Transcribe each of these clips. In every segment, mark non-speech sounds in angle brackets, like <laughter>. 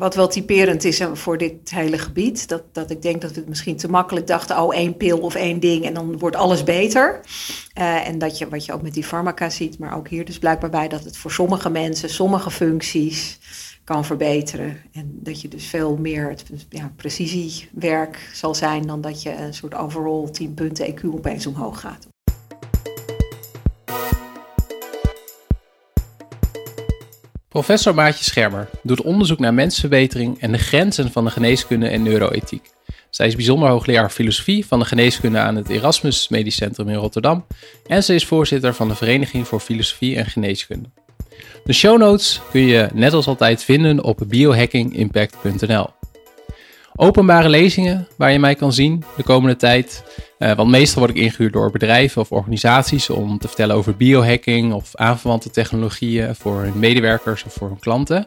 wat wel typerend is voor dit hele gebied. Dat, dat ik denk dat we misschien te makkelijk dachten: oh, één pil of één ding en dan wordt alles beter. Uh, en dat je, wat je ook met die farmaca ziet, maar ook hier dus blijkbaar bij, dat het voor sommige mensen, sommige functies kan verbeteren. En dat je dus veel meer het ja, precisiewerk zal zijn dan dat je een soort overall 10 punten EQ opeens omhoog gaat. Professor Maartje Schermer doet onderzoek naar mensverbetering en de grenzen van de geneeskunde en neuroethiek. Zij is bijzonder hoogleraar filosofie van de geneeskunde aan het Erasmus Medisch Centrum in Rotterdam en ze is voorzitter van de Vereniging voor Filosofie en Geneeskunde. De show notes kun je net als altijd vinden op biohackingimpact.nl. Openbare lezingen waar je mij kan zien de komende tijd. Uh, want meestal word ik ingehuurd door bedrijven of organisaties om te vertellen over biohacking of aanverwante technologieën voor hun medewerkers of voor hun klanten.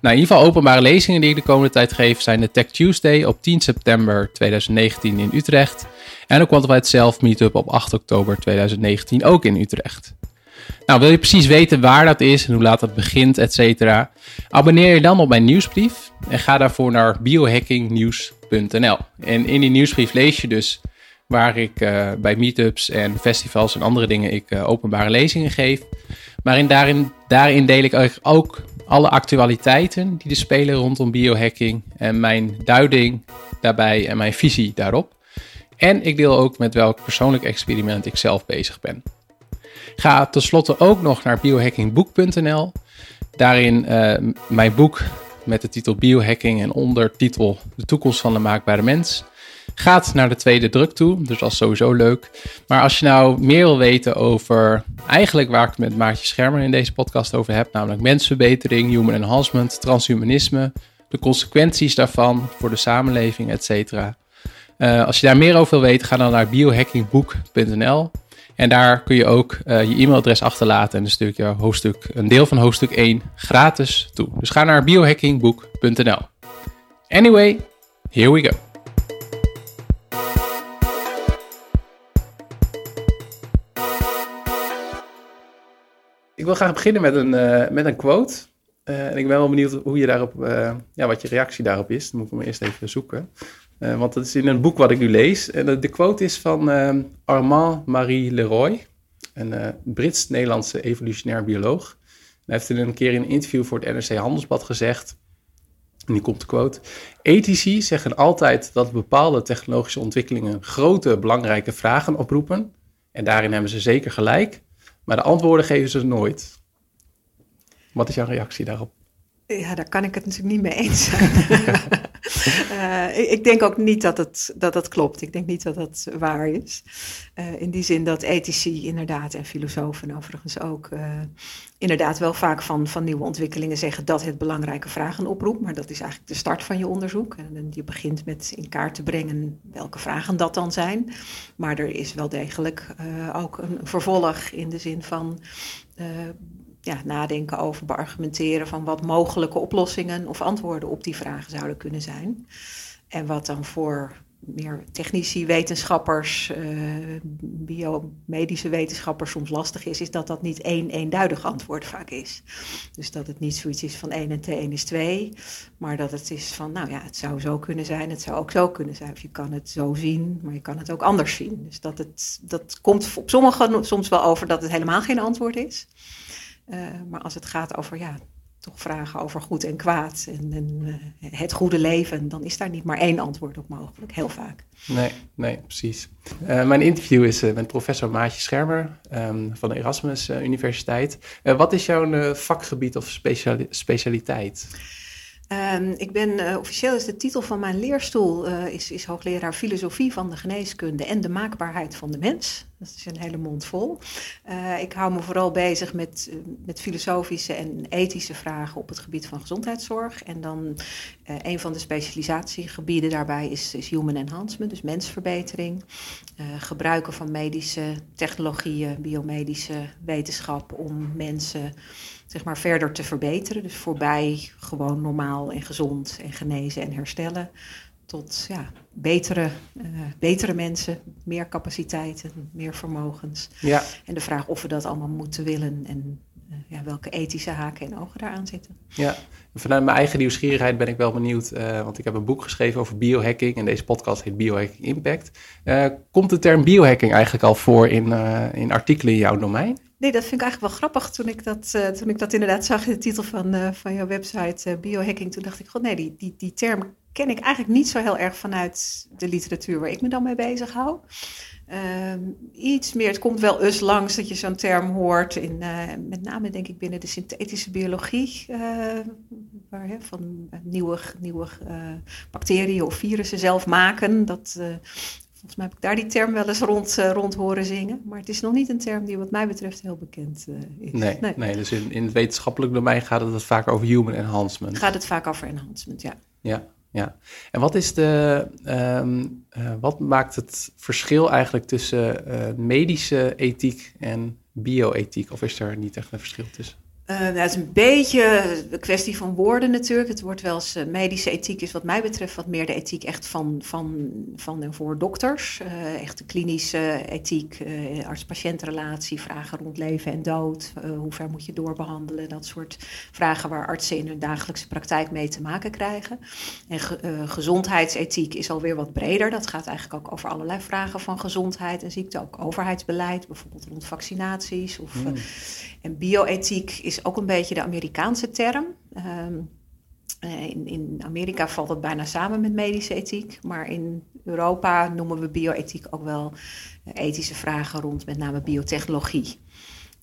Nou, in ieder geval openbare lezingen die ik de komende tijd geef zijn de Tech Tuesday op 10 september 2019 in Utrecht en de Quantified Self Meetup op 8 oktober 2019 ook in Utrecht. Nou, wil je precies weten waar dat is en hoe laat dat begint, et cetera? Abonneer je dan op mijn nieuwsbrief en ga daarvoor naar biohackingnews.nl. En in die nieuwsbrief lees je dus waar ik uh, bij meetups en festivals en andere dingen ik uh, openbare lezingen geef. Maar in daarin, daarin deel ik ook alle actualiteiten die er spelen rondom biohacking en mijn duiding daarbij en mijn visie daarop. En ik deel ook met welk persoonlijk experiment ik zelf bezig ben. Ga tenslotte ook nog naar biohackingboek.nl. Daarin uh, mijn boek met de titel Biohacking en ondertitel De toekomst van de maakbare mens. Gaat naar de tweede druk toe, dus dat is sowieso leuk. Maar als je nou meer wil weten over eigenlijk waar ik het met Maartje Schermer in deze podcast over heb, namelijk mensverbetering, human enhancement, transhumanisme, de consequenties daarvan voor de samenleving, et cetera. Uh, als je daar meer over wil weten, ga dan naar biohackingboek.nl. En daar kun je ook uh, je e-mailadres achterlaten en dan stuur ik je hoofdstuk, een deel van hoofdstuk 1 gratis toe. Dus ga naar biohackingboek.nl. Anyway, here we go. Ik wil graag beginnen met een, uh, met een quote. Uh, en ik ben wel benieuwd hoe je daarop, ja, wat je reactie daarop is. Dan moet ik hem eerst even zoeken. Want dat is in een boek wat ik nu lees. En de quote is van Armand Marie Leroy, een Brits-Nederlandse evolutionair bioloog. Hij heeft in een keer in een interview voor het NRC Handelsblad gezegd, en die komt de quote, ethici zeggen altijd dat bepaalde technologische ontwikkelingen grote belangrijke vragen oproepen. En daarin hebben ze zeker gelijk, maar de antwoorden geven ze nooit. Wat is jouw reactie daarop? Ja, daar kan ik het natuurlijk niet mee eens zijn. <laughs> uh, ik denk ook niet dat het, dat klopt. Ik denk niet dat dat waar is. Uh, in die zin dat ethici inderdaad en filosofen overigens ook uh, inderdaad wel vaak van, van nieuwe ontwikkelingen zeggen dat het belangrijke vragen oproept. Maar dat is eigenlijk de start van je onderzoek. En je begint met in kaart te brengen welke vragen dat dan zijn. Maar er is wel degelijk ook een vervolg in de zin van ja, nadenken over, beargumenteren van wat mogelijke oplossingen of antwoorden op die vragen zouden kunnen zijn. En wat dan voor meer technici, wetenschappers, uh, biomedische wetenschappers soms lastig is, is dat dat niet één eenduidig antwoord vaak is. Dus dat het niet zoiets is van 1 en 2 is 2, maar dat het is van, nou ja, het zou zo kunnen zijn, het zou ook zo kunnen zijn. Of je kan het zo zien, maar je kan het ook anders zien. Dus dat, het, dat komt op sommigen soms wel over dat het helemaal geen antwoord is. Uh, maar als het gaat over ja, toch vragen over goed en kwaad en, en uh, het goede leven, dan is daar niet maar één antwoord op mogelijk, heel vaak. Nee, nee, precies. Uh, mijn interview is met professor Maatje Schermer um, van de Erasmus Universiteit. wat is jouw vakgebied of speciali specialiteit? Um, ik ben, officieel is de titel van mijn leerstoel is, is hoogleraar filosofie van de geneeskunde en de maakbaarheid van de mens. Dat is een hele mond vol. Uh, ik hou me vooral bezig met, met filosofische en ethische vragen op het gebied van gezondheidszorg. En dan een van de specialisatiegebieden daarbij is, is human enhancement, dus mensverbetering. gebruiken van medische technologieën, biomedische wetenschap om mensen zeg maar, verder te verbeteren. Dus voorbij gewoon normaal en gezond en genezen en herstellen. Tot ja, betere, uh, betere mensen, meer capaciteiten, meer vermogens. Ja. En de vraag of we dat allemaal moeten willen en ja, welke ethische haken en ogen daaraan zitten. Ja, vanuit mijn eigen nieuwsgierigheid ben ik wel benieuwd, want ik heb een boek geschreven over biohacking en deze podcast heet Biohacking Impact. komt de term biohacking eigenlijk al voor in, in artikelen in jouw domein? Nee, dat vind ik eigenlijk wel grappig. Toen ik dat, toen ik dat inderdaad zag in de titel van, van jouw website, biohacking, toen dacht ik, god nee, die, die, die term ken ik eigenlijk niet zo heel erg vanuit de literatuur waar ik me dan mee bezig hou. Ehm, iets meer, het komt wel eens langs dat je zo'n term hoort, in, met name denk ik binnen de synthetische biologie, waar, hè, van nieuwe, nieuwe bacteriën of virussen zelf maken. Dat, Volgens mij heb ik daar die term wel eens rond, rond horen zingen. Maar het is nog niet een term die wat mij betreft heel bekend is. Nee, nee. nee dus in, in het wetenschappelijk domein gaat het vaak over human enhancement. Gaat het vaak over enhancement, ja. Ja, ja. En wat, is de, um, uh, wat maakt het verschil eigenlijk tussen medische ethiek en bioethiek? Of is er niet echt een verschil tussen? Uh, dat is een beetje een kwestie van woorden natuurlijk. Het wordt wel eens, uh, medische ethiek is wat mij betreft wat meer de ethiek echt van, van, van en voor dokters. Uh, echt de klinische ethiek, arts-patiëntrelatie, vragen rond leven en dood. hoe ver moet je doorbehandelen? Dat soort vragen waar artsen in hun dagelijkse praktijk mee te maken krijgen. En ge, gezondheidsethiek is alweer wat breder. Dat gaat eigenlijk ook over allerlei vragen van gezondheid en ziekte. Ook overheidsbeleid, bijvoorbeeld rond vaccinaties. Of, mm. En bioethiek is ook een beetje de Amerikaanse term. Ehm, eh, in, in, Amerika valt het bijna samen met medische ethiek, maar in Europa noemen we bioethiek ook wel ethische vragen rond met name biotechnologie.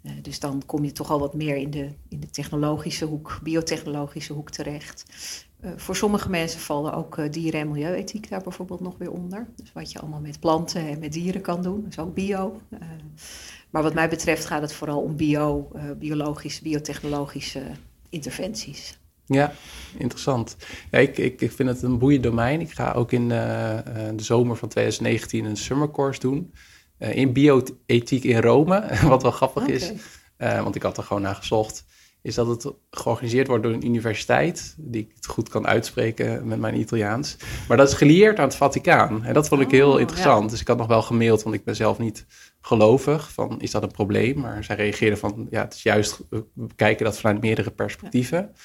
Uh, dus dan kom je toch al wat meer in de, in de technologische hoek, biotechnologische hoek terecht. Uh, voor sommige mensen vallen ook uh, dieren- en milieuethiek daar bijvoorbeeld nog weer onder. Dus wat je allemaal met planten en met dieren kan doen, is ook bio. Maar wat mij betreft gaat het vooral om bio, biologische, biotechnologische interventies. Ja, interessant. Ja, ik, ik, ik vind het een boeiend domein. Ik ga ook in de zomer van 2019 een summer course doen. Uh, in bioethiek in Rome, <laughs> wat wel grappig okay. is. want ik had er gewoon naar gezocht is dat het georganiseerd wordt door een universiteit, die ik het goed kan uitspreken met mijn Italiaans. Maar dat is gelieerd aan het Vaticaan. En dat vond ik heel oh, interessant. Dus ik had nog wel gemaild, want ik ben zelf niet gelovig, van is dat een probleem? Maar zij reageerden van, ja, het is juist, we bekijken dat vanuit meerdere perspectieven.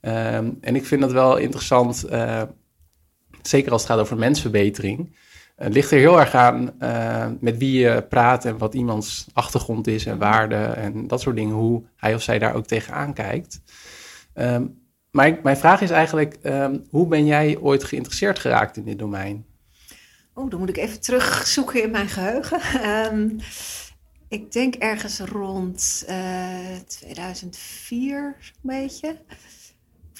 Ja. Um, en ik vind dat wel interessant, uh, zeker als het gaat over mensverbetering. Het ligt er heel erg aan uh, met wie je praat en wat iemands achtergrond is en waarden en dat soort dingen, hoe hij of zij daar ook tegenaan kijkt. Maar mijn vraag is eigenlijk, um, hoe ben jij ooit geïnteresseerd geraakt in dit domein? Oh, dan moet ik even terugzoeken in mijn geheugen. Um, <laughs> ik denk ergens rond uh, eh, 2004, een beetje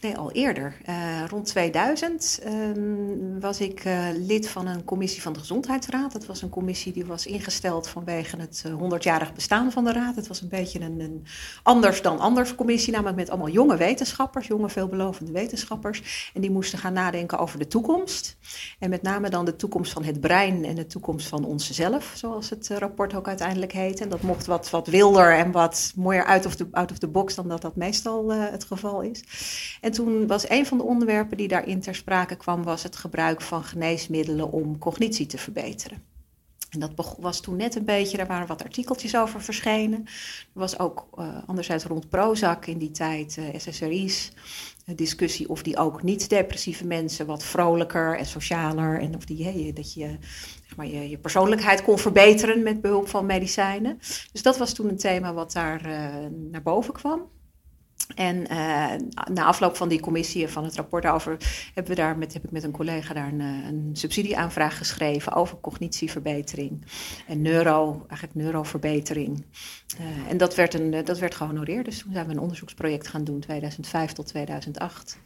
nee, al eerder. Uh, rond 2000 um, was ik uh, lid van een commissie van de Gezondheidsraad. Dat was een commissie die was ingesteld vanwege het uh, eh, 100-jarig bestaan van de raad. Het was een beetje een, een, anders dan anders commissie, namelijk met allemaal jonge wetenschappers, jonge veelbelovende wetenschappers. En die moesten gaan nadenken over de toekomst. En met name dan de toekomst van het brein en de toekomst van onszelf, zoals het rapport ook uiteindelijk heet. En dat mocht wat, wat wilder en wat mooier out of the, out of the box dan dat dat meestal het geval is. En toen was een van de onderwerpen die daarin ter sprake kwam, was het gebruik van geneesmiddelen om cognitie te verbeteren. En dat was toen net een beetje, daar waren wat artikeltjes over verschenen. Er was ook uh, anderzijds rond Prozac in die tijd, uh, SSRI's, een discussie of die ook niet-depressieve mensen wat vrolijker en socialer en of die, dat je, zeg maar, je, je persoonlijkheid kon verbeteren met behulp van medicijnen. Dus dat was toen een thema wat daar naar boven kwam. En uh, na afloop van die commissie van het rapport over hebben we daar met, heb ik met een collega daar een, eh, een subsidieaanvraag geschreven over cognitieverbetering en neuro, eigenlijk neuroverbetering. Uh, en dat werd, een, dat werd gehonoreerd. Dus toen zijn we een onderzoeksproject gaan doen, 2005 tot 2008.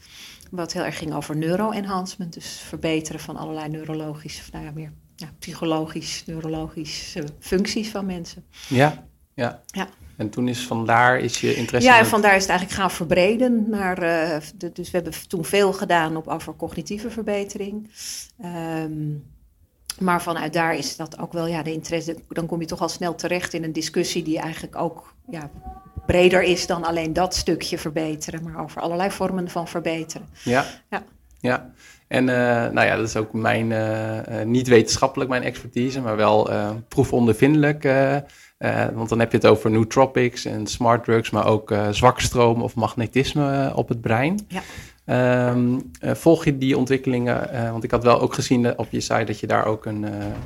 Wat heel erg ging over neuroenhancement, dus verbeteren van allerlei neurologische, nou ja, meer ja, psychologisch, neurologische functies van mensen. Ja, ja. ja. En toen is vandaar is je interesse. Ja, en vandaar is het eigenlijk gaan verbreden naar. Uh, de, dus we hebben toen veel gedaan op over cognitieve verbetering. Um, maar vanuit daar is dat ook wel ja, de interesse. Dan kom je toch al snel terecht in een discussie die eigenlijk ook ja, breder is dan alleen dat stukje verbeteren, maar over allerlei vormen van verbeteren. Ja. Ja. ja. En uh, nou ja, dat is ook mijn, uh, niet wetenschappelijk mijn expertise, maar wel proefondervindelijk want dan heb je het over nootropics en smart drugs, maar ook zwakstroom of magnetisme op het brein. Ja. Ehm, volg je die ontwikkelingen? want ik had wel ook gezien op je site dat je daar ook een,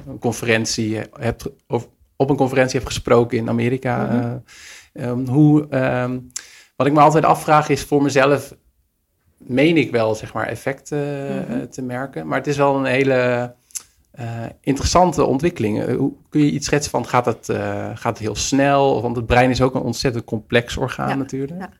een conferentie hebt, of op een conferentie hebt gesproken in Amerika. Mhm. Ehm, hoe, ehm, wat ik me altijd afvraag is voor mezelf, meen ik wel zeg maar effecten mm te merken. Maar het is wel een hele uh, interessante ontwikkeling. Eh, hoe, kun je iets schetsen van, gaat het, uh, gaat het heel snel? Want het brein is ook een ontzettend complex orgaan natuurlijk. Ja.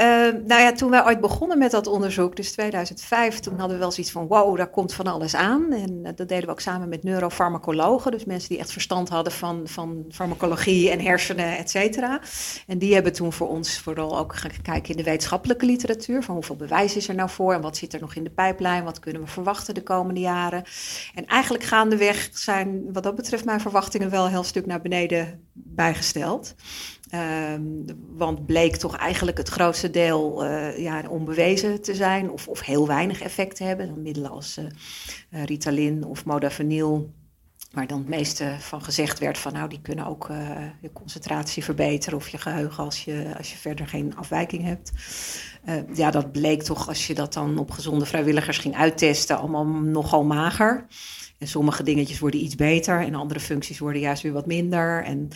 Uh, nou ja, toen wij ooit begonnen met dat onderzoek, dus 2005, toen hadden we wel zoiets van, wow, daar komt van alles aan. En uh, dat deden we ook samen met neurofarmacologen, dus mensen die echt verstand hadden van, van farmacologie en hersenen, et cetera. En die hebben toen voor ons vooral ook gaan kijken in de wetenschappelijke literatuur, van hoeveel bewijs is er nou voor en wat zit er nog in de pijplijn, wat kunnen we verwachten de komende jaren. En eigenlijk gaandeweg zijn, wat dat betreft, mijn verwachtingen wel een heel stuk naar beneden bijgesteld. Um, want bleek toch eigenlijk het grootste deel uh, ja, onbewezen te zijn of, of heel weinig effect te hebben. Dan middelen als uh, Ritalin of Modafinil, waar dan het meeste van gezegd werd van nou die kunnen ook je concentratie verbeteren of je geheugen als je, als je verder geen afwijking hebt. ja, dat bleek toch als je dat dan op gezonde vrijwilligers ging uittesten allemaal nogal mager. En sommige dingetjes worden iets beter en andere functies worden juist weer wat minder. En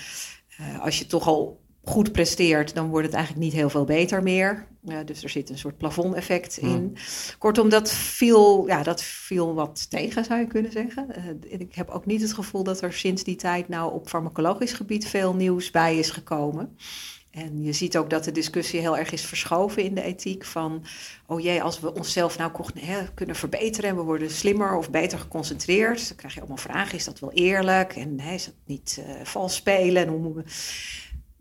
als je toch al goed presteert, dan wordt het eigenlijk niet heel veel beter meer. Uh, dus er zit een soort plafondeffect in. Hmm. Kortom, dat viel, ja, dat viel wat tegen, zou je kunnen zeggen. Uh, ik heb ook niet het gevoel dat er sinds die tijd nou op farmacologisch gebied veel nieuws bij is gekomen. En je ziet ook dat de discussie heel erg is verschoven in de ethiek. Van, oh jee, als we onszelf nou kunnen verbeteren en we worden slimmer of beter geconcentreerd. Dan krijg je allemaal vragen, is dat wel eerlijk? En is dat niet uh, vals spelen? En hoe we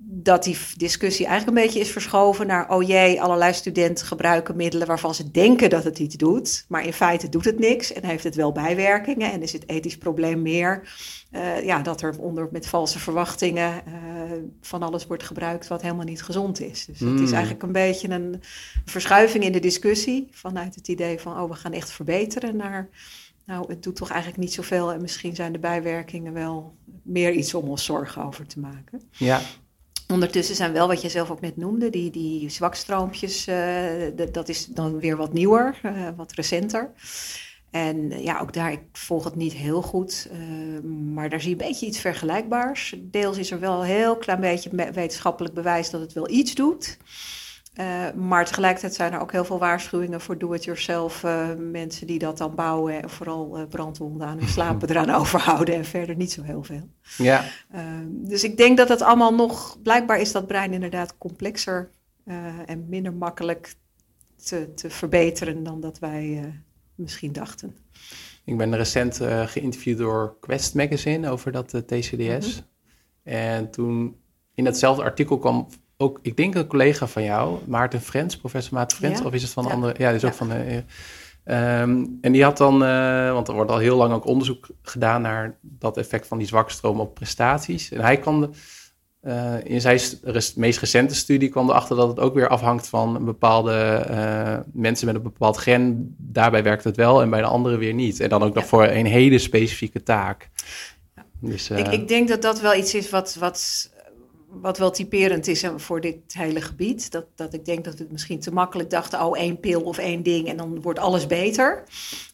dat die discussie eigenlijk een beetje is verschoven naar, oh jee, allerlei studenten gebruiken middelen waarvan ze denken dat het iets doet, maar in feite doet het niks en heeft het wel bijwerkingen en is het ethisch probleem meer uh, ja, dat er onder met valse verwachtingen uh, van alles wordt gebruikt wat helemaal niet gezond is. Dus het is hmm. eigenlijk een beetje een verschuiving in de discussie vanuit het idee van, oh, we gaan echt verbeteren naar nou, het doet toch eigenlijk niet zoveel en misschien zijn de bijwerkingen wel meer iets om ons zorgen over te maken. Ja, Ondertussen zijn wel, wat je zelf ook net noemde, die, die zwakstroompjes, uh, dat is dan weer wat nieuwer, uh, wat recenter. En uh, ja, ook daar, ik volg het niet heel goed, maar daar zie je een beetje iets vergelijkbaars. Deels is er wel een heel klein beetje wetenschappelijk bewijs dat het wel iets doet. Uh, maar tegelijkertijd zijn er ook heel veel waarschuwingen voor do-it-yourself uh, mensen die dat dan bouwen. En vooral uh, brandwonden aan hun <laughs> slapen eraan overhouden en verder niet zo heel veel. Ja. dus ik denk dat het allemaal nog, blijkbaar is dat brein inderdaad complexer en minder makkelijk te, te, verbeteren dan dat wij misschien dachten. Ik ben recent geïnterviewd door Quest Magazine over dat TCDS. Mhm. En toen in datzelfde artikel kwam ook, ik denk een collega van jou, Maarten Frens, professor Maarten Frens, of is het van een andere? Ja, is ook van de. Ehm, en die had dan, uh, want er wordt al heel lang ook onderzoek gedaan naar dat effect van die zwakstroom op prestaties. En hij kwam uh, in zijn meest recente studie kwam erachter dat het ook weer afhangt van een bepaalde uh, mensen met een bepaald gen. Daarbij werkt het wel en bij de andere weer niet. En dan ook nog voor een hele specifieke taak. Dus, ik, ik, denk dat dat wel iets is wat, wat wat wel typerend is voor dit hele gebied. Dat, dat ik denk dat we misschien te makkelijk dachten, oh één pil of één ding en dan wordt alles beter.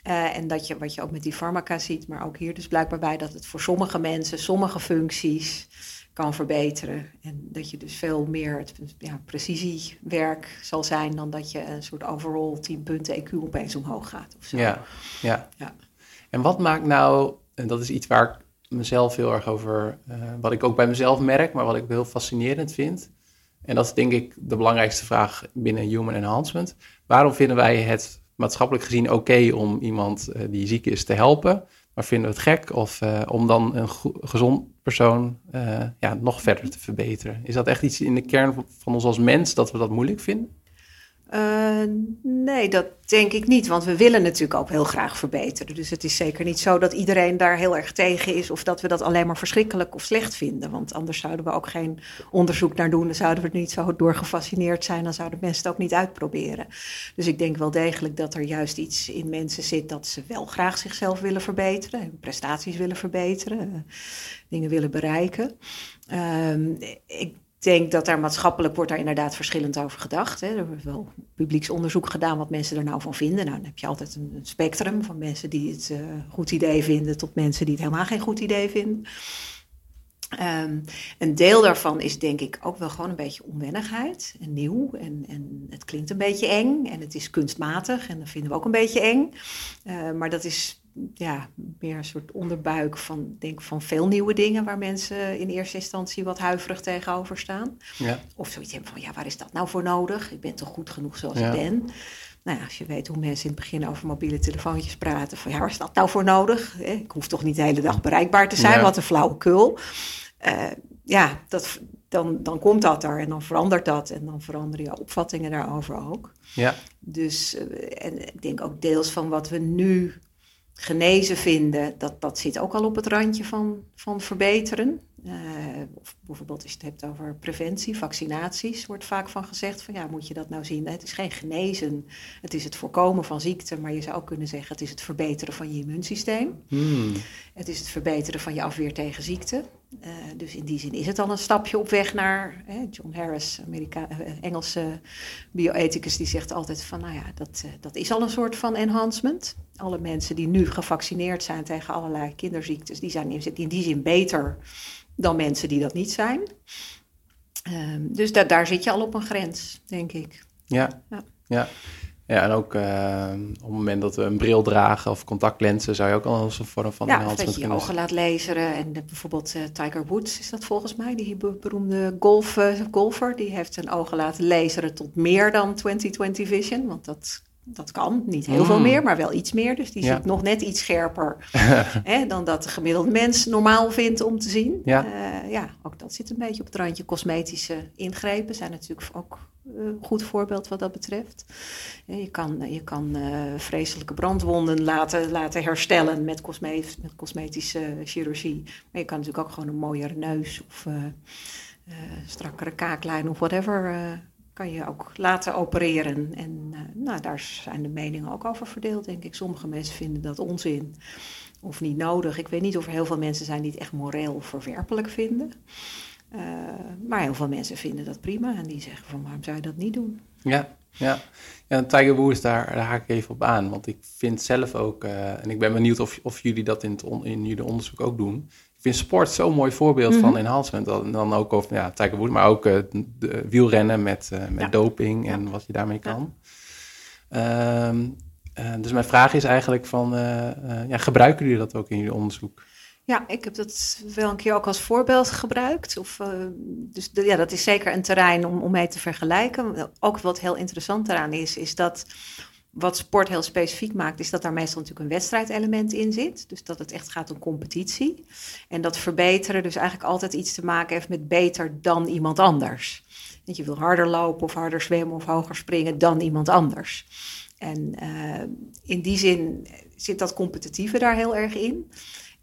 Uh, en dat je, wat je ook met die farmaca ziet, maar ook hier dus blijkbaar bij, dat het voor sommige mensen, sommige functies kan verbeteren. En dat je dus veel meer het, ja, precisiewerk zal zijn dan dat je een soort overall 10 punten EQ opeens omhoog gaat. Of zo. Ja, ja. ja. En wat maakt nou, en dat is iets waar ik mezelf heel erg over, uh, wat ik ook bij mezelf merk, maar wat ik heel fascinerend vind. En dat is denk ik de belangrijkste vraag binnen human enhancement. Waarom vinden wij het maatschappelijk gezien oké om iemand uh, die ziek is te helpen, maar vinden we het gek of uh, om dan een gezond persoon ja, nog verder te verbeteren? Is dat echt iets in de kern van ons als mens dat we dat moeilijk vinden? Uh, nee, dat denk ik niet, want we willen natuurlijk ook heel graag verbeteren. Dus het is zeker niet zo dat iedereen daar heel erg tegen is of dat we dat alleen maar verschrikkelijk of slecht vinden. Want anders zouden we ook geen onderzoek naar doen, dan zouden we er niet zo door gefascineerd zijn, dan zouden mensen het ook niet uitproberen. Dus ik denk wel degelijk dat er juist iets in mensen zit dat ze wel graag zichzelf willen verbeteren, prestaties willen verbeteren, uh, dingen willen bereiken. Uh, ik denk dat daar maatschappelijk wordt daar inderdaad verschillend over gedacht. Hè. Er wordt wel publieksonderzoek gedaan wat mensen er nou van vinden. Nou, dan heb je altijd een, spectrum van mensen die het uh, goed idee vinden tot mensen die het helemaal geen goed idee vinden. Um, een deel daarvan is denk ik ook wel gewoon een beetje onwennigheid en nieuw. En, en het klinkt een beetje eng en het is kunstmatig en dat vinden we ook een beetje eng. Uh, maar dat is ja, meer een soort onderbuik van, denk, van veel nieuwe dingen waar mensen in eerste instantie wat huiverig tegenover staan. Ja. Of zoiets hebben van, ja, waar is dat nou voor nodig? Ik ben toch goed genoeg zoals ik ben? Nou ja, als je weet hoe mensen in het begin over mobiele telefoontjes praten, van ja, waar is dat nou voor nodig? Ik hoef toch niet de hele dag bereikbaar te zijn, wat een flauwekul. Uh, ja, dat, dan, dan komt dat er en dan verandert dat en dan veranderen je opvattingen daarover ook. Ja. Dus, uh, en ik denk ook deels van wat we nu genezen vinden, dat, dat zit ook al op het randje van, van verbeteren. Uh, of bijvoorbeeld als je het hebt over preventie, vaccinaties, wordt vaak van gezegd van ja, moet je dat nou zien? Het is geen genezen, het is het voorkomen van ziekte, maar je zou ook kunnen zeggen het is het verbeteren van je immuunsysteem. Hmm. Het is het verbeteren van je afweer tegen ziekte. Uh, dus in die zin is het al een stapje op weg naar John Harris, Amerika uh, Engelse bioethicus, die zegt altijd van nou ja, dat, dat is al een soort van enhancement. Alle mensen die nu gevaccineerd zijn tegen allerlei kinderziektes, die zijn in die zin beter dan mensen die dat niet zijn. Um, dus da daar zit je al op een grens, denk ik. Ja, ja. ja. Ja en ook uh, op het moment dat we een bril dragen of contactlenzen, zou je ook al eens een vorm van ja, dat je je ogen laat laseren. En de, bijvoorbeeld uh, Tiger Woods is dat volgens mij, die beroemde golf, uh, golfer. Die heeft zijn ogen laten laseren tot meer dan 2020 vision. Want dat dat kan, niet heel veel mm. meer, maar wel iets meer. Dus die ja. ziet nog net iets scherper <laughs> hè, dan dat de gemiddelde mens normaal vindt om te zien. Ja. Uh, ja, ook dat zit een beetje op het randje. Cosmetische ingrepen zijn natuurlijk ook een goed voorbeeld wat dat betreft. Je kan, je kan uh, vreselijke brandwonden laten, laten herstellen met, cosmet met cosmetische chirurgie. Maar je kan natuurlijk ook gewoon een mooiere neus of uh, strakkere kaaklijn of whatever kan je ook laten opereren. En uh, nou, daar zijn de meningen ook over verdeeld, denk ik. Sommige mensen vinden dat onzin of niet nodig. Ik weet niet of er heel veel mensen zijn die het echt moreel verwerpelijk vinden. Uh, maar heel veel mensen vinden dat prima en die zeggen van waarom zou je dat niet doen? Ja, ja. ja Tiger Woods, daar, daar haak ik even op aan. Want ik vind zelf ook, uh, en ik ben benieuwd of, of jullie dat in, het in jullie onderzoek ook doen vind sport zo'n mooi voorbeeld van mhm. enhancement. Dan, dan ook over ja, Tiger Woods, maar ook uh, de, wielrennen met, uh, met doping en wat je daarmee kan. Ja. Um, uh, dus mijn vraag is eigenlijk van, ja, gebruiken jullie dat ook in jullie onderzoek? Ja, ik heb dat wel een keer ook als voorbeeld gebruikt. Of, dus ja, dat is zeker een terrein om, om mee te vergelijken. Ook wat heel interessant eraan is, is dat wat sport heel specifiek maakt, is dat daar meestal natuurlijk een wedstrijdelement in zit. Dus dat het echt gaat om competitie. En dat verbeteren dus eigenlijk altijd iets te maken heeft met beter dan iemand anders. Dat je wil harder lopen of harder zwemmen of hoger springen dan iemand anders. En uh, in die zin zit dat competitieve daar heel erg in.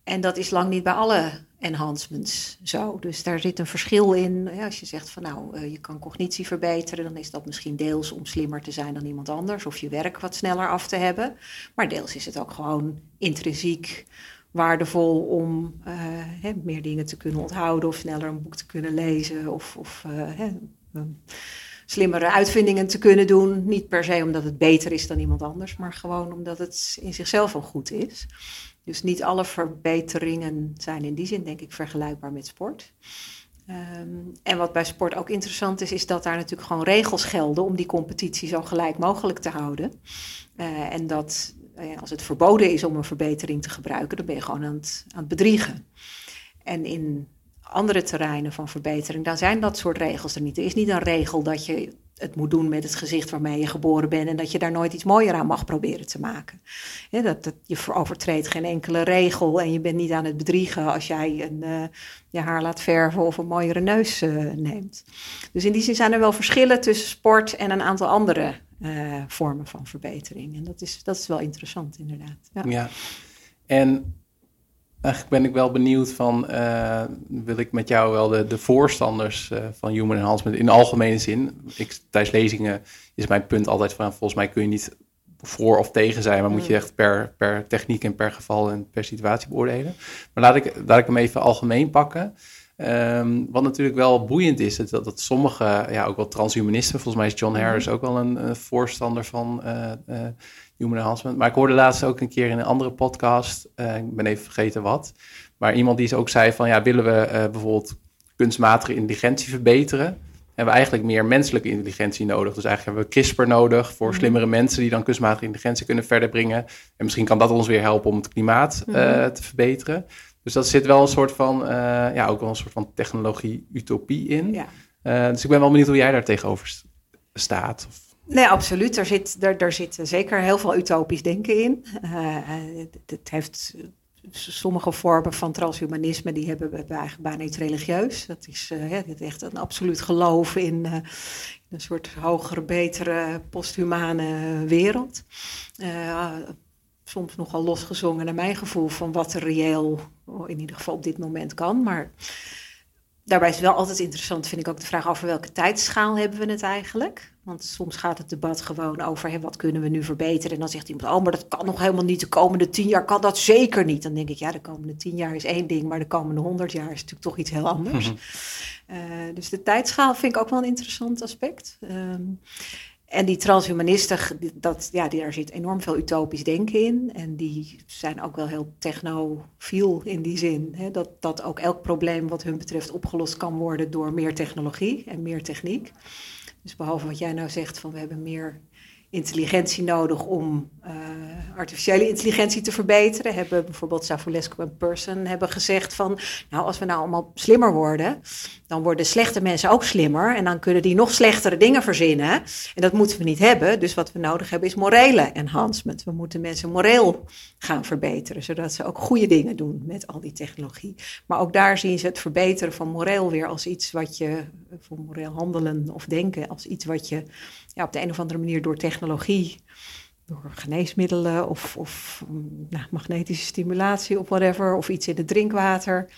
En dat is lang niet bij alle enhancements zo. Dus daar zit een verschil in. Ja, als je zegt van nou, uh, je kan cognitie verbeteren, dan is dat misschien deels om slimmer te zijn dan iemand anders of je werk wat sneller af te hebben. Maar deels is het ook gewoon intrinsiek waardevol om uh, hè, meer dingen te kunnen onthouden of sneller een boek te kunnen lezen of, of uh, hè, slimmere uitvindingen te kunnen doen. Niet per se omdat het beter is dan iemand anders, maar gewoon omdat het in zichzelf al goed is. Dus niet alle verbeteringen zijn in die zin, denk ik, vergelijkbaar met sport. Um, en wat bij sport ook interessant is, is dat daar natuurlijk gewoon regels gelden om die competitie zo gelijk mogelijk te houden. Uh, en dat uh, als het verboden is om een verbetering te gebruiken, dan ben je gewoon aan het, aan het bedriegen. En in andere terreinen van verbetering, dan zijn dat soort regels er niet. Er is niet een regel dat je het moet doen met het gezicht waarmee je geboren bent en dat je daar nooit iets mooier aan mag proberen te maken. dat, je overtreedt geen enkele regel en je bent niet aan het bedriegen als jij een, uh, je haar laat verven of een mooiere neus uh, neemt. Dus in die zin zijn er wel verschillen tussen sport en een aantal andere vormen van verbetering. En dat is, dat is wel interessant, inderdaad. Ja. ja. En eigenlijk ben ik wel benieuwd van, wil ik met jou wel de, de voorstanders van human enhancement in algemene zin. Ik, tijdens lezingen is mijn punt altijd van, volgens mij kun je niet voor of tegen zijn, maar moet je mm. echt per, per techniek en per geval en per situatie beoordelen. Maar laat ik, laat ik hem even algemeen pakken. Um, wat natuurlijk wel boeiend is, dat, dat sommige, ja, ook wel transhumanisten, volgens mij is John mm-hmm. Harris ook wel een, voorstander van uh, human enhancement. Maar ik hoorde laatst ook een keer in een andere podcast, uh, ik ben even vergeten wat, maar iemand die ook zei van, ja, willen we bijvoorbeeld kunstmatige intelligentie verbeteren? hebben we eigenlijk meer menselijke intelligentie nodig. Dus eigenlijk hebben we CRISPR nodig voor mhm. slimmere mensen die dan kunstmatige intelligentie kunnen verder brengen. En misschien kan dat ons weer helpen om het klimaat uh, te verbeteren. Dus dat zit wel een soort van, ja, ook wel een soort van technologie-utopie in. Ja. Dus ik ben wel benieuwd hoe jij daar tegenover staat. Nee, absoluut. Er zit, er, er zit zeker heel veel utopisch denken in. het heeft sommige vormen van transhumanisme die hebben we eigenlijk bijna niet religieus. Dat is, uh, echt een absoluut geloof in, uh, een soort hogere, betere, posthumane wereld. Uh, soms nogal losgezongen naar mijn gevoel van wat er reëel in ieder geval op dit moment kan. Maar daarbij is wel altijd interessant, vind ik ook de vraag over welke tijdschaal hebben we het eigenlijk. Want soms gaat het debat gewoon over hè, wat kunnen we nu verbeteren. En dan zegt iemand, oh, maar dat kan nog helemaal niet. De komende tien jaar kan dat zeker niet. Dan denk ik, ja, de komende tien jaar is één ding, maar de komende honderd jaar is natuurlijk toch iets heel anders. Mhm. <laughs> Eh, dus de tijdschaal vind ik ook wel een interessant aspect. Ehm, en die transhumanisten, dat, ja, daar zit enorm veel utopisch denken in. En die zijn ook wel heel technofiel in die zin. Hè, dat, dat ook elk probleem wat hun betreft opgelost kan worden door meer technologie en meer techniek. Dus behalve wat jij nou zegt van we hebben meer intelligentie nodig om uh, artificiële intelligentie te verbeteren. Hebben bijvoorbeeld Savulescu en Person hebben gezegd van, nou als we nou allemaal slimmer worden, dan worden slechte mensen ook slimmer en dan kunnen die nog slechtere dingen verzinnen. En dat moeten we niet hebben. Dus wat we nodig hebben is morele enhancement. We moeten mensen moreel gaan verbeteren, zodat ze ook goede dingen doen met al die technologie. Maar ook daar zien ze het verbeteren van moreel weer als iets wat je, voor moreel handelen of denken, als iets wat je ja, op de een of andere manier door technologie, door geneesmiddelen of, of nou, magnetische stimulatie of whatever, of iets in het drinkwater,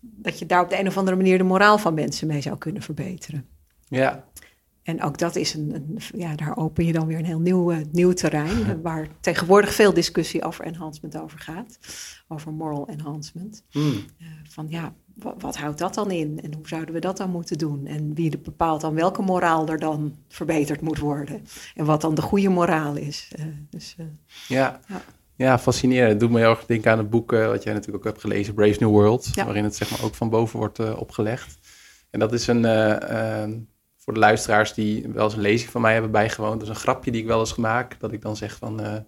dat je daar op de een of andere manier de moraal van mensen mee zou kunnen verbeteren. Ja. En ook dat is een, een ja, daar open je dan weer een heel nieuw, uh, nieuw terrein, waar tegenwoordig veel discussie over enhancement over gaat, over moral enhancement. Hmm. Uh, van ja, wat, houdt dat dan in en hoe zouden we dat dan moeten doen? En wie bepaalt dan welke moraal er dan verbeterd moet worden en wat dan de goede moraal is. Uh, dus, uh, ja. ja. Ja, fascinerend. Het doet me heel erg denken aan het boek uh, wat jij natuurlijk ook hebt gelezen, Brave New World, ja. waarin het zeg maar ook van boven wordt opgelegd. En dat is een, voor de luisteraars die wel eens een lezing van mij hebben bijgewoond, dat is een grapje die ik wel eens gemaakt, dat ik dan zeg van,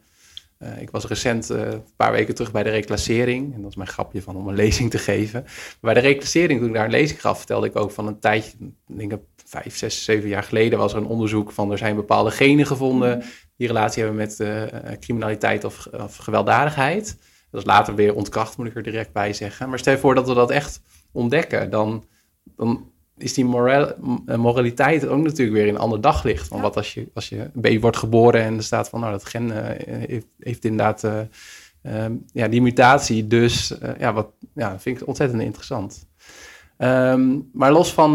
uh, ik was recent uh, een paar weken terug bij de reclassering. En dat is mijn grapje van om een <laughs> lezing te geven. Maar bij de reclassering, toen ik daar een lezing gaf, vertelde ik ook van een tijdje, ik denk vijf, zes, zeven jaar geleden, was er een onderzoek van er zijn bepaalde genen gevonden die relatie hebben met uh, criminaliteit of, of, gewelddadigheid. Dat is later weer ontkracht, moet ik er direct bij zeggen. Maar stel je voor dat we dat echt ontdekken, dan, dan is die moral, eh, moraliteit ook natuurlijk weer in een ander daglicht. Van wat als je, als je een baby wordt geboren en er staat van, nou, dat gen uh, heeft, heeft, inderdaad uh, um, ja, die mutatie. Dus uh, ja, wat ja, vind ik ontzettend interessant. Um, maar los van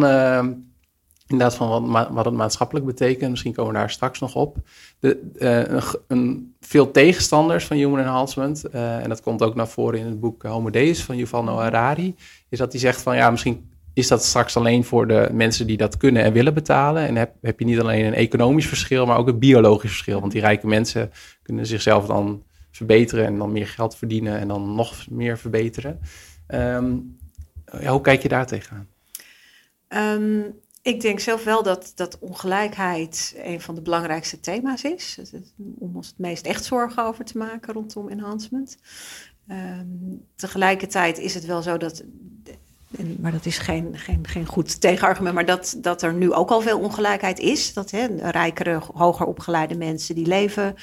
inderdaad van wat, wat het maatschappelijk betekent, misschien komen we daar straks nog op. De, een, een, veel tegenstanders van human enhancement, en dat komt ook naar voren in het boek Homo Deus van Yuval Noah Harari, is dat hij zegt van ja, misschien is dat straks alleen voor de mensen die dat kunnen en willen betalen. En heb, heb je niet alleen een economisch verschil, maar ook een biologisch verschil. Want die rijke mensen kunnen zichzelf dan verbeteren en dan meer geld verdienen en dan nog meer verbeteren. Ja, hoe kijk je daar tegenaan? Um, ik denk zelf wel dat, dat ongelijkheid een van de belangrijkste thema's is. Om ons het meest echt zorgen over te maken rondom enhancement. Um, tegelijkertijd is het wel zo dat en, maar dat is geen, geen, geen goed tegenargument, maar dat, dat er nu ook al veel ongelijkheid is. Dat hè, rijkere, hoger opgeleide mensen die leven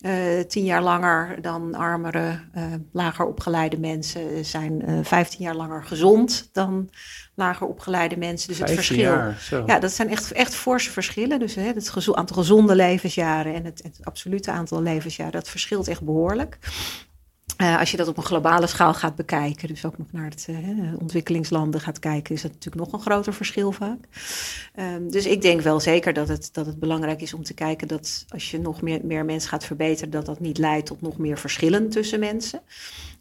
uh, tien jaar langer dan armere, uh, lager opgeleide mensen zijn uh, vijftien jaar langer gezond dan lager opgeleide mensen. Dus het verschil. Jaar, ja, dat zijn echt, echt forse verschillen. Dus hè, het aantal gezonde levensjaren en het, het absolute aantal levensjaren, dat verschilt echt behoorlijk. Uh, als je dat op een globale schaal gaat bekijken, dus ook nog naar het uh, ontwikkelingslanden gaat kijken, is dat natuurlijk nog een groter verschil vaak. Um, dus ik denk wel zeker dat het, dat het belangrijk is om te kijken dat als je nog meer, meer mensen gaat verbeteren, dat dat niet leidt tot nog meer verschillen tussen mensen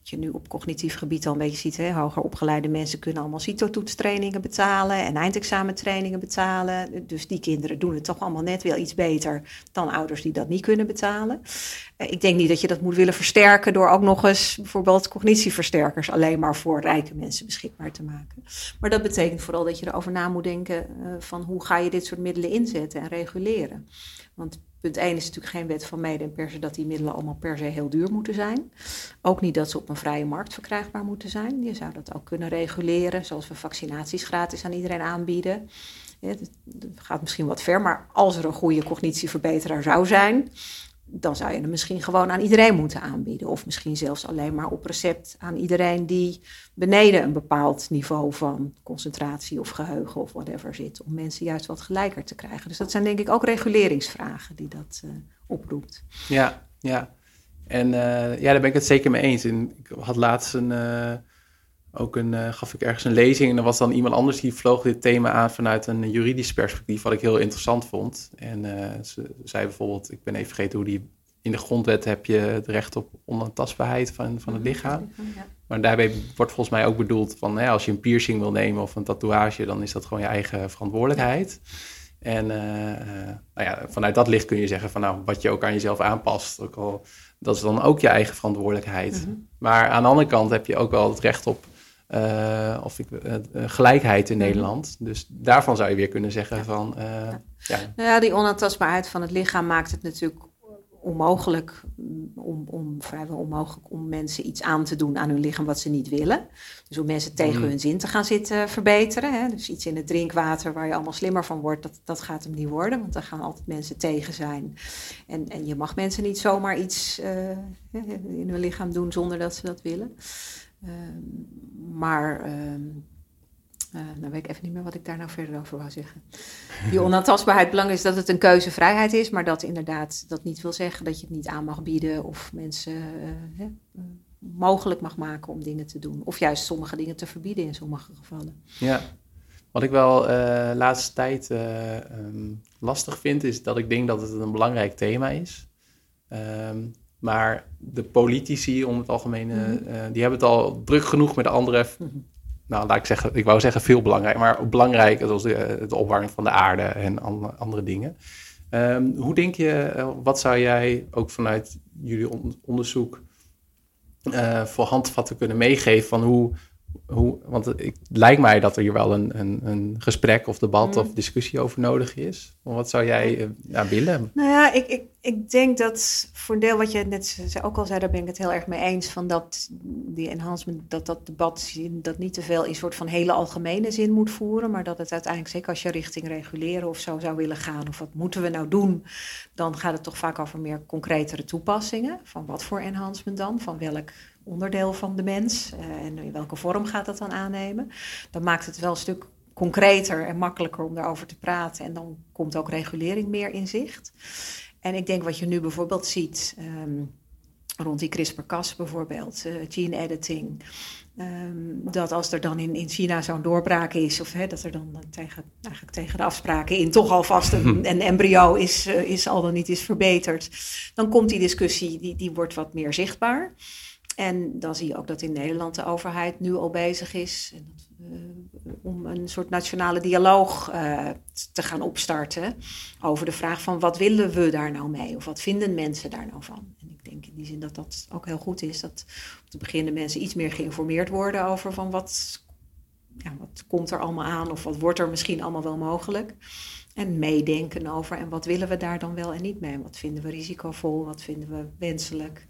je nu op cognitief gebied al een beetje ziet, hè, hoger opgeleide mensen kunnen allemaal CITO-toetstrainingen betalen en eindexamentrainingen betalen. Dus die kinderen doen het toch allemaal net wel iets beter dan ouders die dat niet kunnen betalen. Eh, ik denk niet dat je dat moet willen versterken door ook nog eens bijvoorbeeld cognitieversterkers alleen maar voor rijke mensen beschikbaar te maken. Maar dat betekent vooral dat je erover na moet denken uh, van hoe ga je dit soort middelen inzetten en reguleren. Want Punt 1 is natuurlijk geen wet van mede en per se dat die middelen allemaal per se heel duur moeten zijn. Ook niet dat ze op een vrije markt verkrijgbaar moeten zijn. Je zou dat ook kunnen reguleren, zoals we vaccinaties gratis aan iedereen aanbieden. Dat gaat misschien wat ver, maar als er een goede cognitieverbeteraar zou zijn, dan zou je hem misschien gewoon aan iedereen moeten aanbieden. Of misschien zelfs alleen maar op recept aan iedereen die beneden een bepaald niveau van concentratie of geheugen of whatever zit. Om mensen juist wat gelijker te krijgen. Dus dat zijn denk ik ook reguleringsvragen die dat uh, oproept. Ja, ja. En uh, ja, daar ben ik het zeker mee eens. En ik had laatst een, uh, ook een, gaf ik ergens een lezing en er was dan iemand anders die vloog dit thema aan vanuit een juridisch perspectief, wat ik heel interessant vond. En ze zei bijvoorbeeld, ik ben even vergeten hoe die in de grondwet heb je het recht op onaantastbaarheid van, van het lichaam. Maar daarbij wordt volgens mij ook bedoeld van nou als je een piercing wil nemen of een tatoeage, dan is dat gewoon je eigen verantwoordelijkheid. En uh, nou ja, vanuit dat licht kun je zeggen van nou, wat je ook aan jezelf aanpast, ook al, dat is dan ook je eigen verantwoordelijkheid. Mhm. Maar aan de andere kant heb je ook wel het recht op uh, of ik, uh, gelijkheid in mhm. Nederland. Dus daarvan zou je weer kunnen zeggen van... ja. Ja. Nou ja, die onaantastbaarheid van het lichaam maakt het natuurlijk onmogelijk, om, om, vrijwel onmogelijk om mensen iets aan te doen aan hun lichaam wat ze niet willen. Dus om mensen tegen mm. hun zin te gaan zitten verbeteren. Hè. Dus iets in het drinkwater waar je allemaal slimmer van wordt, dat, dat gaat hem niet worden. Want daar gaan altijd mensen tegen zijn. En, en je mag mensen niet zomaar iets uh, <laughs> in hun lichaam doen zonder dat ze dat willen. Uh, maar... Uh, uh, nou weet ik even niet meer wat ik daar nou verder over wou zeggen. <laughs> Die onaantastbaarheid, belangrijk is dat het een keuzevrijheid is, maar dat inderdaad dat niet wil zeggen dat je het niet aan mag bieden of mensen uh, uh, mogelijk mag maken om dingen te doen. Of juist sommige dingen te verbieden in sommige gevallen. Ja, wat ik wel de laatste tijd um, lastig vind, is dat ik denk dat het een belangrijk thema is. Um, maar de politici, om het algemeen, mm die hebben het al druk genoeg met de andere <laughs> mhm nou, laat ik zeggen, ik wou zeggen veel belangrijk, maar belangrijk zoals de, de opwarming van de aarde en andere dingen. Um, hoe denk je, eh, wat zou jij ook vanuit jullie onderzoek uh, voor handvatten kunnen meegeven van hoe hoe, want het, lijkt mij dat er hier wel een, een, een gesprek of debat of mm. discussie over nodig is. Wat zou jij uh, willen? Nou ja, ik, ik, ik denk dat voor een deel wat je net ook al zei, daar ben ik het heel erg mee eens. Van dat die enhancement, dat dat debat dat niet te veel in soort van hele algemene zin moet voeren. Maar dat het uiteindelijk, zeker als je richting reguleren of zo zou willen gaan. Of wat moeten we nou doen? Dan gaat het toch vaak over meer concretere toepassingen. Van wat voor enhancement dan? Van welk onderdeel van de mens uh, en in welke vorm gaat dat dan aannemen. Dan maakt het wel een stuk concreter en makkelijker om daarover te praten. En dan komt ook regulering meer in zicht. En ik denk wat je nu bijvoorbeeld ziet um, rond die CRISPR-Cas bijvoorbeeld, uh, gene editing. Um, dat als er dan in, in China zo'n doorbraak is, of hè, dat er dan tegen, eigenlijk tegen de afspraken in toch alvast een, een embryo is, uh, is al dan niet is verbeterd, dan komt die discussie, die, die wordt wat meer zichtbaar. En dan zie je ook dat in Nederland de overheid nu al bezig is uh, om een soort nationale dialoog uh, te gaan opstarten over de vraag van wat willen we daar nou mee of wat vinden mensen daar nou van. En ik denk in die zin dat dat ook heel goed is, dat om te beginnen mensen iets meer geïnformeerd worden over van wat ja, wat komt er allemaal aan of wat wordt er misschien allemaal wel mogelijk. En meedenken over en wat willen we daar dan wel en niet mee. Wat vinden we risicovol, wat vinden we wenselijk.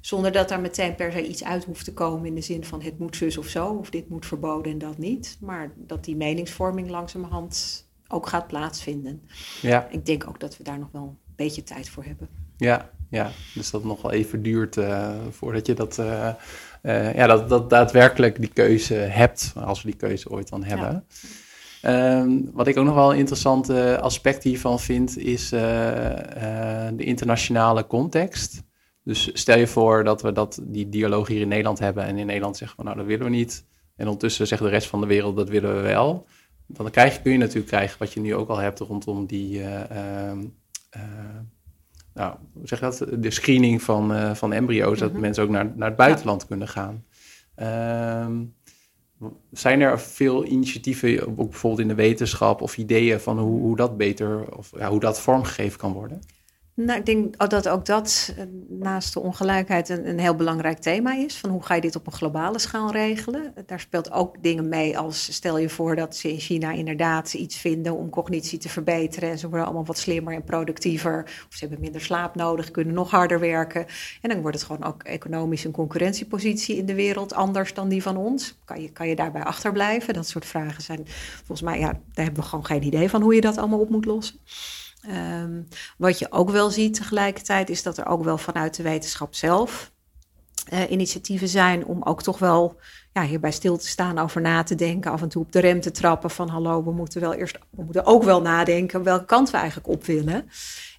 Zonder dat daar meteen per se iets uit hoeft te komen in de zin van het moet zus of zo, of dit moet verboden en dat niet. Maar dat die meningsvorming langzamerhand ook gaat plaatsvinden. Ja. Ik denk ook dat we daar nog wel een beetje tijd voor hebben. Ja, ja. dus dat het nog wel even duurt uh, voordat je dat, uh, uh, ja, dat, dat daadwerkelijk die keuze hebt, als we die keuze ooit dan hebben. Ja. Ehm, wat ik ook nog wel een interessant aspect hiervan vind, is de internationale context. Dus stel je voor dat we dat, die dialoog hier in Nederland hebben en in Nederland zeggen we nou dat willen we niet. En ondertussen zegt de rest van de wereld dat willen we wel. Dan krijg kun je natuurlijk krijgen wat je nu ook al hebt rondom die, uh, uh, nou, hoe zeg je dat? De screening van, uh, van embryo's, dat mhm. mensen ook naar, naar het buitenland kunnen gaan. Ehm, zijn er veel initiatieven, ook bijvoorbeeld in de wetenschap, of ideeën van hoe, hoe dat beter, of ja, hoe dat vormgegeven kan worden? Nou, ik denk dat ook dat eh, naast de ongelijkheid een, een, heel belangrijk thema is. Van hoe ga je dit op een globale schaal regelen? Daar speelt ook dingen mee als stel je voor dat ze in China inderdaad iets vinden om cognitie te verbeteren. En ze worden allemaal wat slimmer en productiever. Of ze hebben minder slaap nodig, kunnen nog harder werken. En dan wordt het gewoon ook economisch een concurrentiepositie in de wereld anders dan die van ons. Kan je, kan je daarbij achterblijven? Dat soort vragen zijn volgens mij, ja, daar hebben we gewoon geen idee van hoe je dat allemaal op moet lossen. Um, wat je ook wel ziet tegelijkertijd is dat er ook wel vanuit de wetenschap zelf uh, initiatieven zijn om ook toch wel ja, hierbij stil te staan, over na te denken, af en toe op de rem te trappen van hallo, we moeten wel eerst, we moeten ook wel nadenken welke kant we eigenlijk op willen.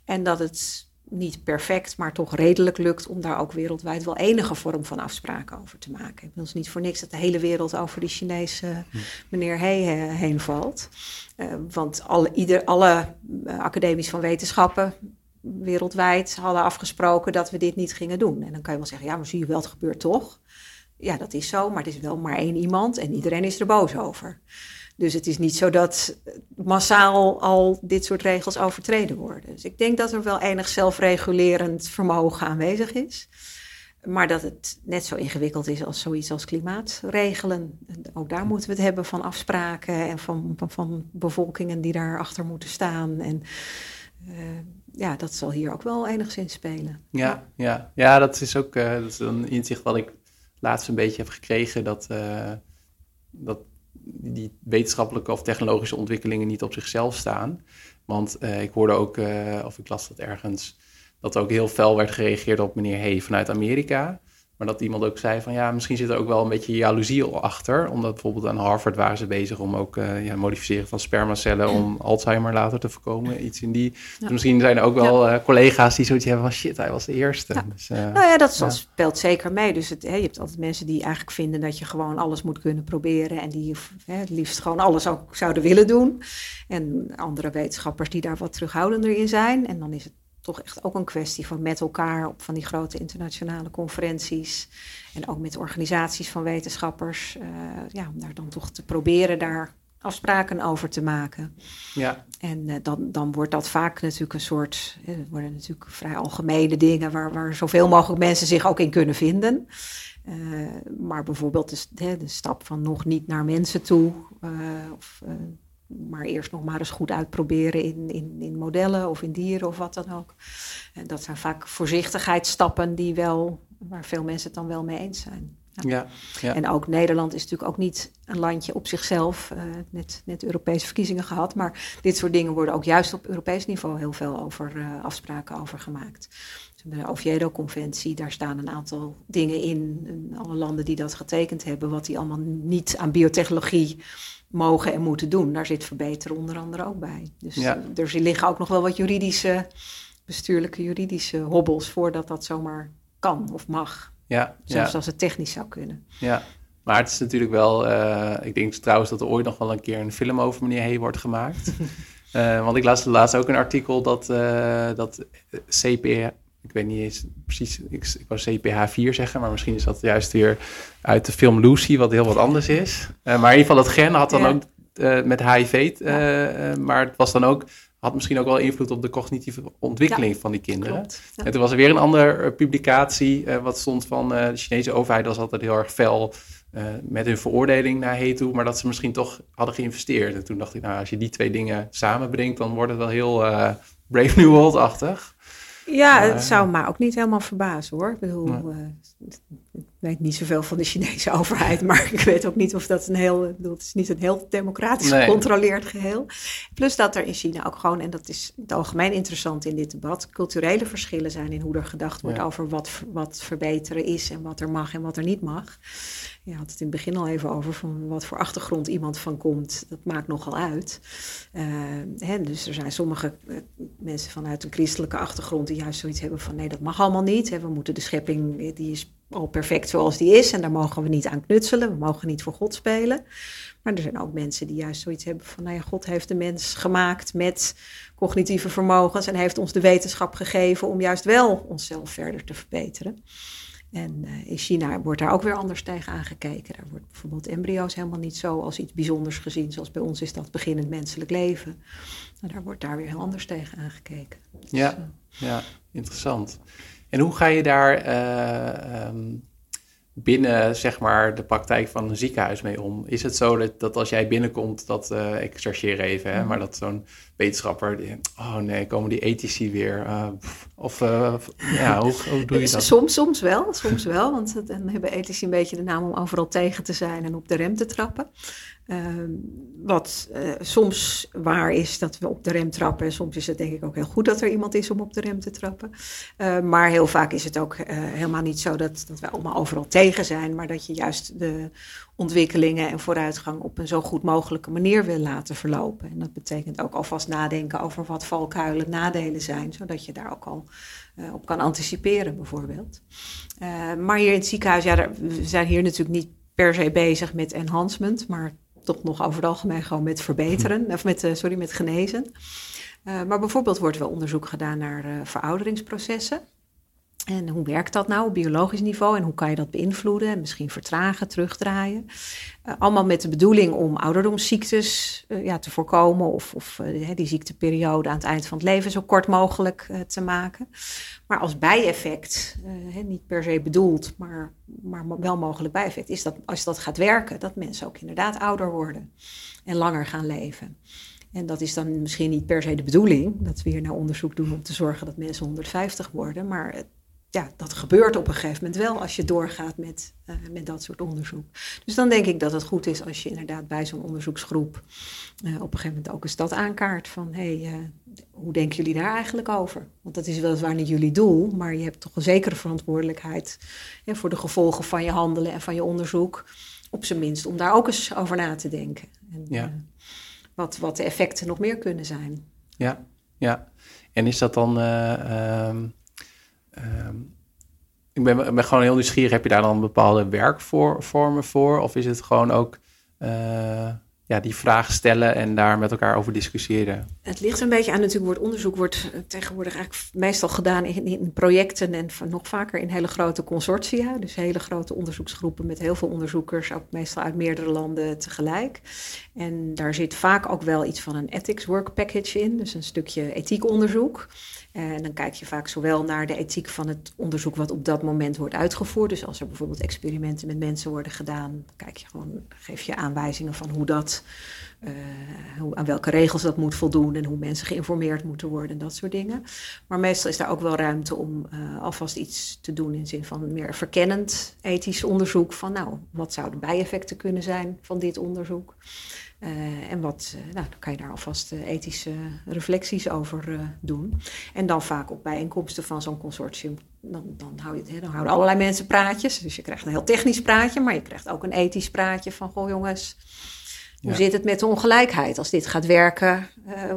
En dat het niet perfect, maar toch redelijk lukt om daar ook wereldwijd wel enige vorm van afspraken over te maken. Wil dus niet voor niks dat de hele wereld over die Chinese hm. meneer He heen valt. Uh, want alle, ieder, alle academies van wetenschappen wereldwijd hadden afgesproken dat we dit niet gingen doen. En dan kan je wel zeggen, ja, maar zie je wel, het gebeurt toch. Ja, dat is zo, maar het is wel maar één iemand en iedereen is er boos over. Dus het is niet zo dat massaal al dit soort regels overtreden worden. Dus ik denk dat er wel enig zelfregulerend vermogen aanwezig is. Maar dat het net zo ingewikkeld is als zoiets als klimaatregelen. Ook daar moeten we het hebben van afspraken en van, van, van bevolkingen die daarachter moeten staan. En uh, ja, dat zal hier ook wel enigszins spelen. Ja, ja. ja dat is ook is een inzicht wat ik laatst een beetje heb gekregen. Dat, uh, dat die wetenschappelijke of technologische ontwikkelingen niet op zichzelf staan. Want uh, ik hoorde ook, uh, of ik las dat ergens, dat ook heel fel werd gereageerd op meneer Hey vanuit Amerika. Maar dat iemand ook zei van ja, misschien zit er ook wel een beetje jaloezie achter. Omdat bijvoorbeeld aan Harvard waren ze bezig om ook uh, ja, modificeren van spermacellen om <clears throat> Alzheimer later te voorkomen. Iets in die. Dus misschien zijn er ook wel uh, collega's die zoiets hebben van shit, hij was de eerste. Ja. Dus, uh, nou ja, dat speelt zeker mee. Dus het, hè, je hebt altijd mensen die eigenlijk vinden dat je gewoon alles moet kunnen proberen. En die hè, het liefst gewoon alles ook zouden willen doen. En andere wetenschappers die daar wat terughoudender in zijn. En dan is het toch echt ook een kwestie van met elkaar op van die grote internationale conferenties en ook met organisaties van wetenschappers, uh, ja, om daar dan toch te proberen daar afspraken over te maken. Ja. En uh, dan, dan wordt dat vaak natuurlijk een soort, uh, worden natuurlijk vrij algemene dingen waar, waar zoveel mogelijk mensen zich ook in kunnen vinden. maar bijvoorbeeld de, de, stap van nog niet naar mensen toe, of maar eerst nog maar eens goed uitproberen in, in, in modellen of in dieren of wat dan ook. En dat zijn vaak voorzichtigheidsstappen die wel, waar veel mensen het dan wel mee eens zijn. Ja. ja, En ook Nederland is natuurlijk ook niet een landje op zichzelf. Uh, net, net Europese verkiezingen gehad. Maar dit soort dingen worden ook juist op Europees niveau heel veel over uh, afspraken over gemaakt. Dus de Oviedo-conventie, daar staan een aantal dingen in. in. Alle landen die dat getekend hebben, wat die allemaal niet aan biotechnologie mogen en moeten doen. Daar zit verbeteren onder andere ook bij. Dus ja. er liggen ook nog wel wat juridische, bestuurlijke juridische hobbels voordat dat zomaar kan of mag. Ja, Zelfs als het technisch zou kunnen. Ja, maar het is natuurlijk wel, uh, ik denk trouwens dat er ooit nog wel een keer een film over meneer Hey wordt gemaakt. uh, <laughs> want ik las laatst ook een artikel dat, uh, dat CPR, ik weet niet eens precies, ik, ik wou CPH4 zeggen, maar misschien is dat juist weer uit de film Lucy, wat heel wat anders is. Uh, maar in ieder geval, dat gen had dan ook uh, met HIV, uh, maar het was dan ook, had misschien ook wel invloed op de cognitieve ontwikkeling van die kinderen. Ja. En toen was er weer een andere publicatie, wat stond van de Chinese overheid, was altijd heel erg fel met hun veroordeling naar heet toe, maar dat ze misschien toch hadden geïnvesteerd. En toen dacht ik, nou, als je die twee dingen samenbrengt, dan wordt het wel heel Brave New World-achtig. Ja, het zou me ook niet helemaal verbazen hoor. Ik bedoel, weet niet zoveel van de Chinese <laughs> overheid, maar ik weet ook niet of dat een heel, het is niet een heel democratisch gecontroleerd geheel. Plus dat er in China ook gewoon, en dat is het algemeen interessant in dit debat, culturele verschillen zijn in hoe er gedacht wordt over wat, wat verbeteren is en wat er mag en wat er niet mag. Je had het in het begin al even over van wat voor achtergrond iemand van komt. Dat maakt nogal uit. Uh, hè, dus er zijn sommige uh, mensen vanuit een christelijke achtergrond die juist zoiets hebben van nee, dat mag allemaal niet. Hè, we moeten de schepping, die is al perfect zoals die is en daar mogen we niet aan knutselen. We mogen niet voor God spelen. Maar er zijn ook mensen die juist zoiets hebben van, nou ja, God heeft de mens gemaakt met cognitieve vermogens en heeft ons de wetenschap gegeven om juist wel onszelf verder te verbeteren. En uh, in China wordt daar ook weer anders tegen aangekeken. Daar wordt bijvoorbeeld embryo's helemaal niet zo als iets bijzonders gezien, zoals bij ons is dat beginnend menselijk leven. Nou, daar wordt daar weer heel anders tegen aangekeken. Dus, ja, uh, ja, interessant. En hoe ga je daar uh, um, binnen zeg maar, de praktijk van een ziekenhuis mee om? Is het zo dat, dat als jij binnenkomt, dat uh, ik chargeer even, hè, maar dat zo'n wetenschapper, die, oh nee, komen die ethici weer? Uh, of ja, <laughs> hoe, hoe, doe je dat? Soms, soms wel, soms wel, want dan hebben ethici een beetje de naam om overal tegen te zijn en op de rem te trappen. Ehm, wat uh, soms waar is dat we op de rem trappen. En soms is het denk ik ook heel goed dat er iemand is om op de rem te trappen. Maar heel vaak is het ook helemaal niet zo dat, dat we allemaal overal tegen zijn. Maar dat je juist de ontwikkelingen en vooruitgang op een zo goed mogelijke manier wil laten verlopen. En dat betekent ook alvast nadenken over wat valkuilen, nadelen zijn. Zodat je daar ook al op kan anticiperen bijvoorbeeld. maar hier in het ziekenhuis, ja, we zijn hier natuurlijk niet per se bezig met enhancement. Maar toch nog over het algemeen gewoon met verbeteren, of met, uh, sorry, met genezen. Maar bijvoorbeeld wordt wel onderzoek gedaan naar verouderingsprocessen. En hoe werkt dat nou op biologisch niveau en hoe kan je dat beïnvloeden en misschien vertragen, terugdraaien? Uh, allemaal met de bedoeling om ouderdomsziektes uh, ja, te voorkomen of, of uh, die ziekteperiode aan het eind van het leven zo kort mogelijk te maken. Maar als bijeffect, niet per se bedoeld, maar, maar wel mogelijk bijeffect, is dat als dat gaat werken, dat mensen ook inderdaad ouder worden en langer gaan leven. En dat is dan misschien niet per se de bedoeling, dat we hier nou onderzoek doen om te zorgen dat mensen 150 worden, maar ja, dat gebeurt op een gegeven moment wel als je doorgaat met, uh, met dat soort onderzoek. Dus dan denk ik dat het goed is als je inderdaad bij zo'n onderzoeksgroep uh, op een gegeven moment ook eens dat aankaart van hé, hey, uh, hoe denken jullie daar eigenlijk over? Want dat is weliswaar niet jullie doel, maar je hebt toch een zekere verantwoordelijkheid voor de gevolgen van je handelen en van je onderzoek. Op zijn minst om daar ook eens over na te denken. En, ja. wat, wat de effecten nog meer kunnen zijn. Ja, ja. En is dat dan. Ehm, Um, ik ben, gewoon heel nieuwsgierig. Heb je daar dan bepaalde werkvormen voor? Of is het gewoon ook uh, ja, die vraag stellen en daar met elkaar over discussiëren? Het ligt een beetje aan natuurlijk. Wordt onderzoek wordt tegenwoordig eigenlijk meestal gedaan in, in projecten en nog vaker in hele grote consortia. Dus hele grote onderzoeksgroepen met heel veel onderzoekers, ook meestal uit meerdere landen tegelijk. En daar zit vaak ook wel iets van een ethics work package in. Dus een stukje ethiekonderzoek. En dan kijk je vaak zowel naar de ethiek van het onderzoek wat op dat moment wordt uitgevoerd. Dus als er bijvoorbeeld experimenten met mensen worden gedaan, kijk je gewoon, geef je aanwijzingen van hoe dat, uh, hoe, aan welke regels dat moet voldoen en hoe mensen geïnformeerd moeten worden en dat soort dingen. Maar meestal is daar ook wel ruimte om uh, alvast iets te doen in zin van meer verkennend ethisch onderzoek. Van nou, wat zouden bijeffecten kunnen zijn van dit onderzoek? Uh, en wat, nou, dan kan je daar alvast ethische reflecties over doen. En dan vaak op bijeenkomsten van zo'n consortium, dan, dan, hou je, dan houden allerlei mensen praatjes. Dus je krijgt een heel technisch praatje, maar je krijgt ook een ethisch praatje van, goh jongens, hoe ja. zit het met de ongelijkheid? Als dit gaat werken,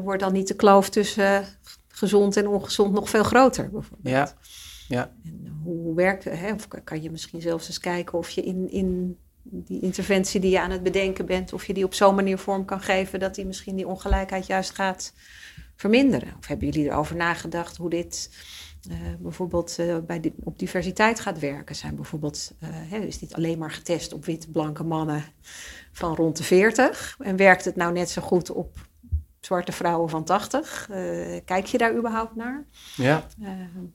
wordt dan niet de kloof tussen gezond en ongezond nog veel groter, bijvoorbeeld. Ja, ja. En hoe werkt het? Hè? Of kan je misschien zelfs eens kijken of je in, in die interventie die je aan het bedenken bent, of je die op zo'n manier vorm kan geven dat die misschien die ongelijkheid juist gaat verminderen? Of hebben jullie erover nagedacht hoe dit uh, bijvoorbeeld uh, bij op diversiteit gaat werken? Zijn bijvoorbeeld, uh, hè, is dit alleen maar getest op wit-blanke mannen van rond de 40? En werkt het nou net zo goed op zwarte vrouwen van 80? kijk je daar überhaupt naar? Ja.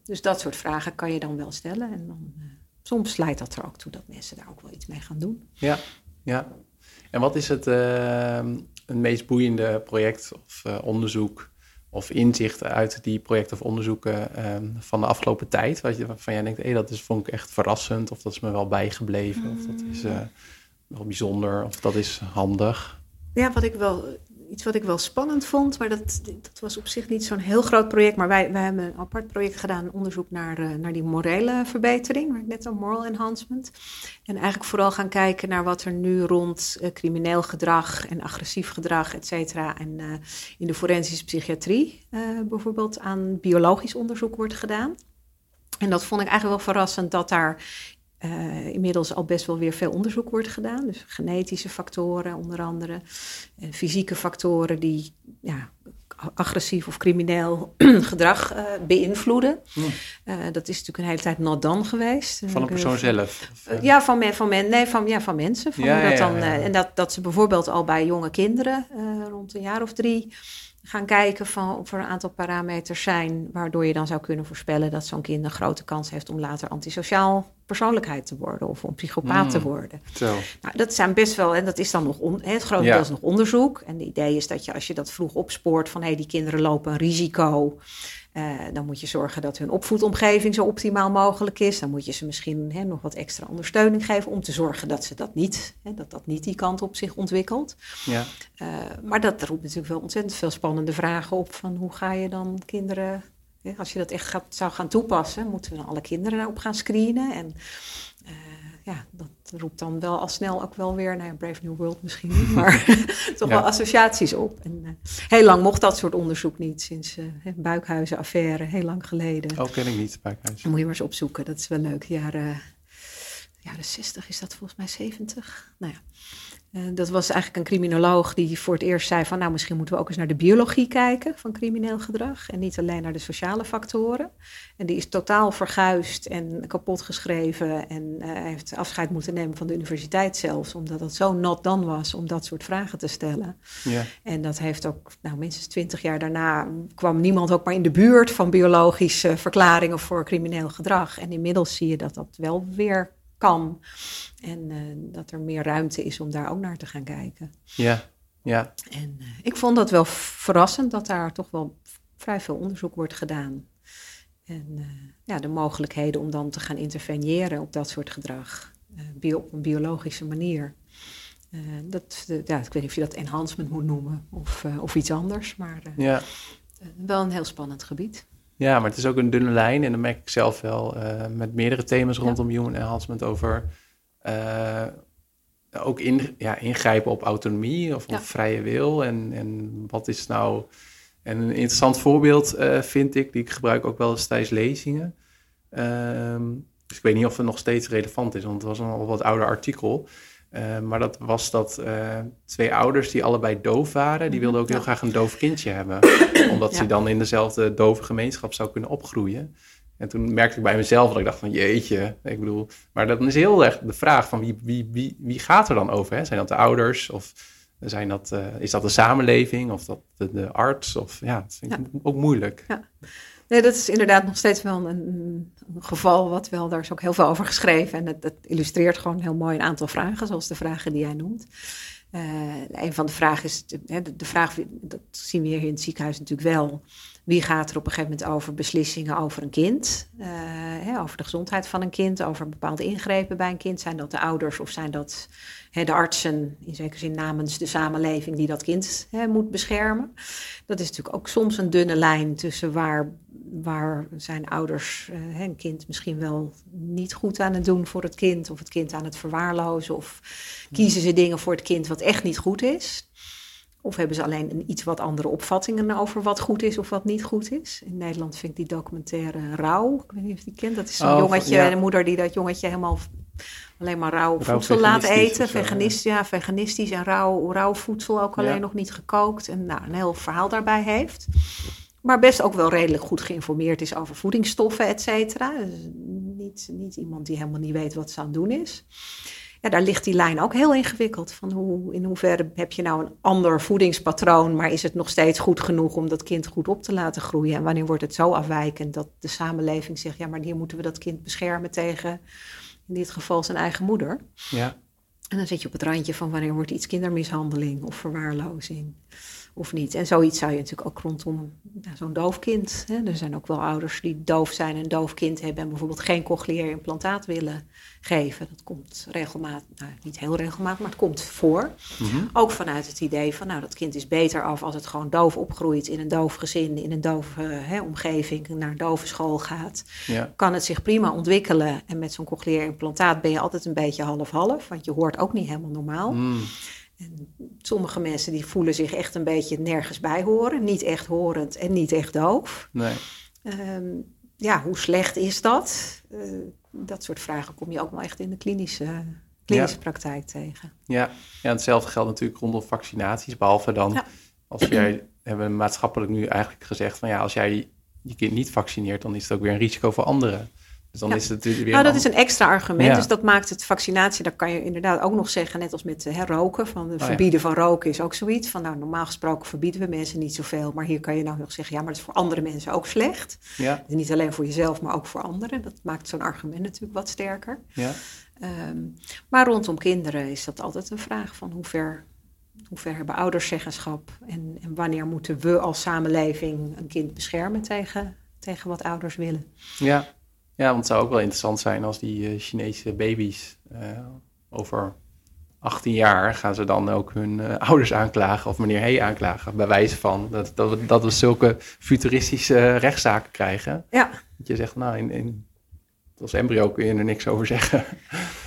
dus dat soort vragen kan je dan wel stellen en dan soms leidt dat er ook toe dat mensen daar ook wel iets mee gaan doen. Ja, ja. En wat is het, uh, het meest boeiende project of onderzoek of inzichten uit die projecten of onderzoeken um, van de afgelopen tijd? Wat je, waarvan jij denkt, hé, dat is, vond ik echt verrassend of dat is me wel bijgebleven of dat is uh, wel bijzonder of dat is handig? Ja, wat ik wel iets wat ik wel spannend vond, maar dat, dat was op zich niet zo'n heel groot project. Maar wij, wij hebben een apart project gedaan, onderzoek naar, uh, naar die morele verbetering, waar ik net al moral enhancement. En eigenlijk vooral gaan kijken naar wat er nu rond uh, crimineel gedrag en agressief gedrag, et cetera. En uh, in de forensische psychiatrie bijvoorbeeld aan biologisch onderzoek wordt gedaan. En dat vond ik eigenlijk wel verrassend dat daar uh, inmiddels al best wel weer veel onderzoek wordt gedaan. Dus genetische factoren onder andere, uh, fysieke factoren die ja, agressief of crimineel <clears throat> gedrag uh, beïnvloeden. Mm. dat is natuurlijk een hele tijd not dan geweest. Van een persoon zelf? ja, van, men, van, men, nee, van, ja, van mensen. Van ja, dat ja, dan, en dat, dat ze bijvoorbeeld al bij jonge kinderen, rond een jaar of drie gaan kijken van of er een aantal parameters zijn waardoor je dan zou kunnen voorspellen dat zo'n kind een grote kans heeft om later antisociaal persoonlijkheid te worden of om psychopaat mm, te worden. Zo. Nou, dat zijn best wel, en dat is dan nog on, het grote deel is nog onderzoek. En het idee is dat je als je dat vroeg opspoort van hé, hey, die kinderen lopen een risico. Uh, dan moet je zorgen dat hun opvoedomgeving zo optimaal mogelijk is. Dan moet je ze misschien hè, nog wat extra ondersteuning geven om te zorgen dat ze dat niet, hè, dat dat niet die kant op zich ontwikkelt. Ja. Uh, maar dat roept natuurlijk wel ontzettend veel spannende vragen op van hoe ga je dan kinderen, hè, als je dat echt gaat, zou gaan toepassen, moeten we dan alle kinderen daarop gaan screenen en uh, ja, dat roept dan wel al snel ook wel weer, nou ja, Brave New World misschien niet, maar <laughs> <laughs> toch ja. wel associaties op. En uh, heel lang mocht dat soort onderzoek niet, sinds uh, Buikhuizen-affaire, heel lang geleden. Oh, ken ik niet, Buikhuizen. Moet je maar eens opzoeken, dat is wel leuk. Jaren, jaren 60 is dat volgens mij 70. Nou ja. Uh, dat was eigenlijk een criminoloog die voor het eerst zei van nou misschien moeten we ook eens naar de biologie kijken van crimineel gedrag en niet alleen naar de sociale factoren. En die is totaal verguisd en kapot geschreven en uh, heeft afscheid moeten nemen van de universiteit zelfs, omdat het zo not dan was om dat soort vragen te stellen. Ja. En dat heeft ook, nou minstens twintig jaar daarna kwam niemand ook maar in de buurt van biologische verklaringen voor crimineel gedrag. En inmiddels zie je dat dat wel weer kan. En uh, dat er meer ruimte is om daar ook naar te gaan kijken. Ja, ja. En uh, ik vond dat wel verrassend dat daar toch wel vrij veel onderzoek wordt gedaan. En uh, ja, de mogelijkheden om dan te gaan interveneren op dat soort gedrag. bio op een biologische manier. dat, ja, ik weet niet of je dat enhancement moet noemen of, of iets anders. Maar ja. wel een heel spannend gebied. Ja, maar het is ook een dunne lijn. En dan merk ik zelf wel uh, met meerdere thema's rondom human enhancement over uh, ook in, ja, ingrijpen op autonomie of op vrije wil. En, en wat is nou. En een interessant voorbeeld uh, vind ik, die ik gebruik ook wel eens tijdens lezingen. Um, dus ik weet niet of het nog steeds relevant is, want het was een al wat ouder artikel. Uh, maar dat was dat uh, twee ouders die allebei doof waren, die wilden ook heel graag een doof kindje hebben. <clears throat> Omdat ja. ze dan in dezelfde dove gemeenschap zou kunnen opgroeien. En toen merkte ik bij mezelf dat ik dacht van jeetje, ik bedoel, maar dat is heel erg de vraag van wie, wie, wie, wie gaat er dan over? Hè? Zijn dat de ouders of zijn dat, uh, is dat de samenleving of dat de, de arts? Of ja, dat vind ik ja. ook moeilijk. Ja. Nee, dat is inderdaad nog steeds wel een, geval wat wel, daar is ook heel veel over geschreven. En dat, illustreert gewoon heel mooi een aantal vragen, zoals de vragen die jij noemt. Uh, een van de vragen is, de, de, vraag, dat zien we hier in het ziekenhuis natuurlijk wel. Wie gaat er op een gegeven moment over beslissingen over een kind? Uh, hè, over de gezondheid van een kind, over bepaalde ingrepen bij een kind. Zijn dat de ouders of zijn dat hè, de artsen, in zekere zin namens de samenleving, die dat kind hè, moet beschermen? Dat is natuurlijk ook soms een dunne lijn tussen waar, waar zijn ouders uh, een kind misschien wel niet goed aan het doen voor het kind, of het kind aan het verwaarlozen, of kiezen ze dingen voor het kind wat echt niet goed is. Of hebben ze alleen een iets wat andere opvattingen over wat goed is of wat niet goed is? In Nederland vind ik die documentaire Rauw. Ik weet niet of je die kent. Dat is zo'n oh, jongetje, ja. de moeder die dat jongetje helemaal alleen maar rauw, rauw voedsel laat eten. Veganist, ja. ja, veganistisch en rauw, rauw voedsel ook alleen ja. nog niet gekookt. En nou, een heel verhaal daarbij heeft. Maar best ook wel redelijk goed geïnformeerd is over voedingsstoffen, et cetera. Dus niet, niet iemand die helemaal niet weet wat ze aan het doen is ja, daar ligt die lijn ook heel ingewikkeld. Van hoe, in hoeverre heb je nou een ander voedingspatroon, maar is het nog steeds goed genoeg om dat kind goed op te laten groeien? En wanneer wordt het zo afwijkend dat de samenleving zegt, ja, maar hier moeten we dat kind beschermen tegen in dit geval zijn eigen moeder. Ja. En dan zit je op het randje van wanneer wordt iets kindermishandeling of verwaarlozing of niet. En zoiets zou je natuurlijk ook rondom zo'n doof kind. Hè. Er zijn ook wel ouders die doof zijn en een doof kind hebben en bijvoorbeeld geen cochleair implantaat willen geven. Dat komt regelmatig, nou niet heel regelmatig, maar het komt voor. Ook vanuit het idee van, nou dat kind is beter af als het gewoon doof opgroeit in een doof gezin, in een doof eh, omgeving, naar een dove school gaat. Ja. Kan het zich prima ontwikkelen en met zo'n cochleair implantaat ben je altijd een beetje half-half, want je hoort ook niet helemaal normaal. Mm. En sommige mensen die voelen zich echt een beetje nergens bij horen. Niet echt horend en niet echt doof. Nee. Ehm, ja, hoe slecht is dat? Eh, dat soort vragen kom je ook wel echt in de klinische, klinische Ja. praktijk tegen. Ja. ja, hetzelfde geldt natuurlijk rondom vaccinaties. Behalve dan Ja. als jij, hebben we maatschappelijk nu eigenlijk gezegd van ja, als jij je kind niet vaccineert, dan is het ook weer een risico voor anderen. Dus dan Ja. is het weer Nou, dat is een extra argument. Ja. Dus dat maakt het vaccinatie, daar kan je inderdaad ook nog zeggen, net als met eh, hè, roken. Van de Oh ja. verbieden van roken is ook zoiets. Van nou, normaal gesproken verbieden we mensen niet zoveel. Maar hier kan je nou nog zeggen, ja, maar dat is voor andere mensen ook slecht. Ja, Dus niet alleen voor jezelf, maar ook voor anderen. Dat maakt zo'n argument natuurlijk wat sterker. ja, Ehm, maar rondom kinderen is dat altijd een vraag van hoe ver, hoe ver hebben ouders zeggenschap en, en wanneer moeten we als samenleving een kind beschermen tegen, tegen wat ouders willen. ja. Ja, want het zou ook wel interessant zijn als die eh, Chinese baby's eh, over 18 jaar gaan ze dan ook hun eh, ouders aanklagen of meneer Hey aanklagen. Bij wijze van dat, dat, we, dat we zulke futuristische rechtszaken krijgen. Ja, Dat je zegt, nou, in, in, als embryo kun je er niks over zeggen.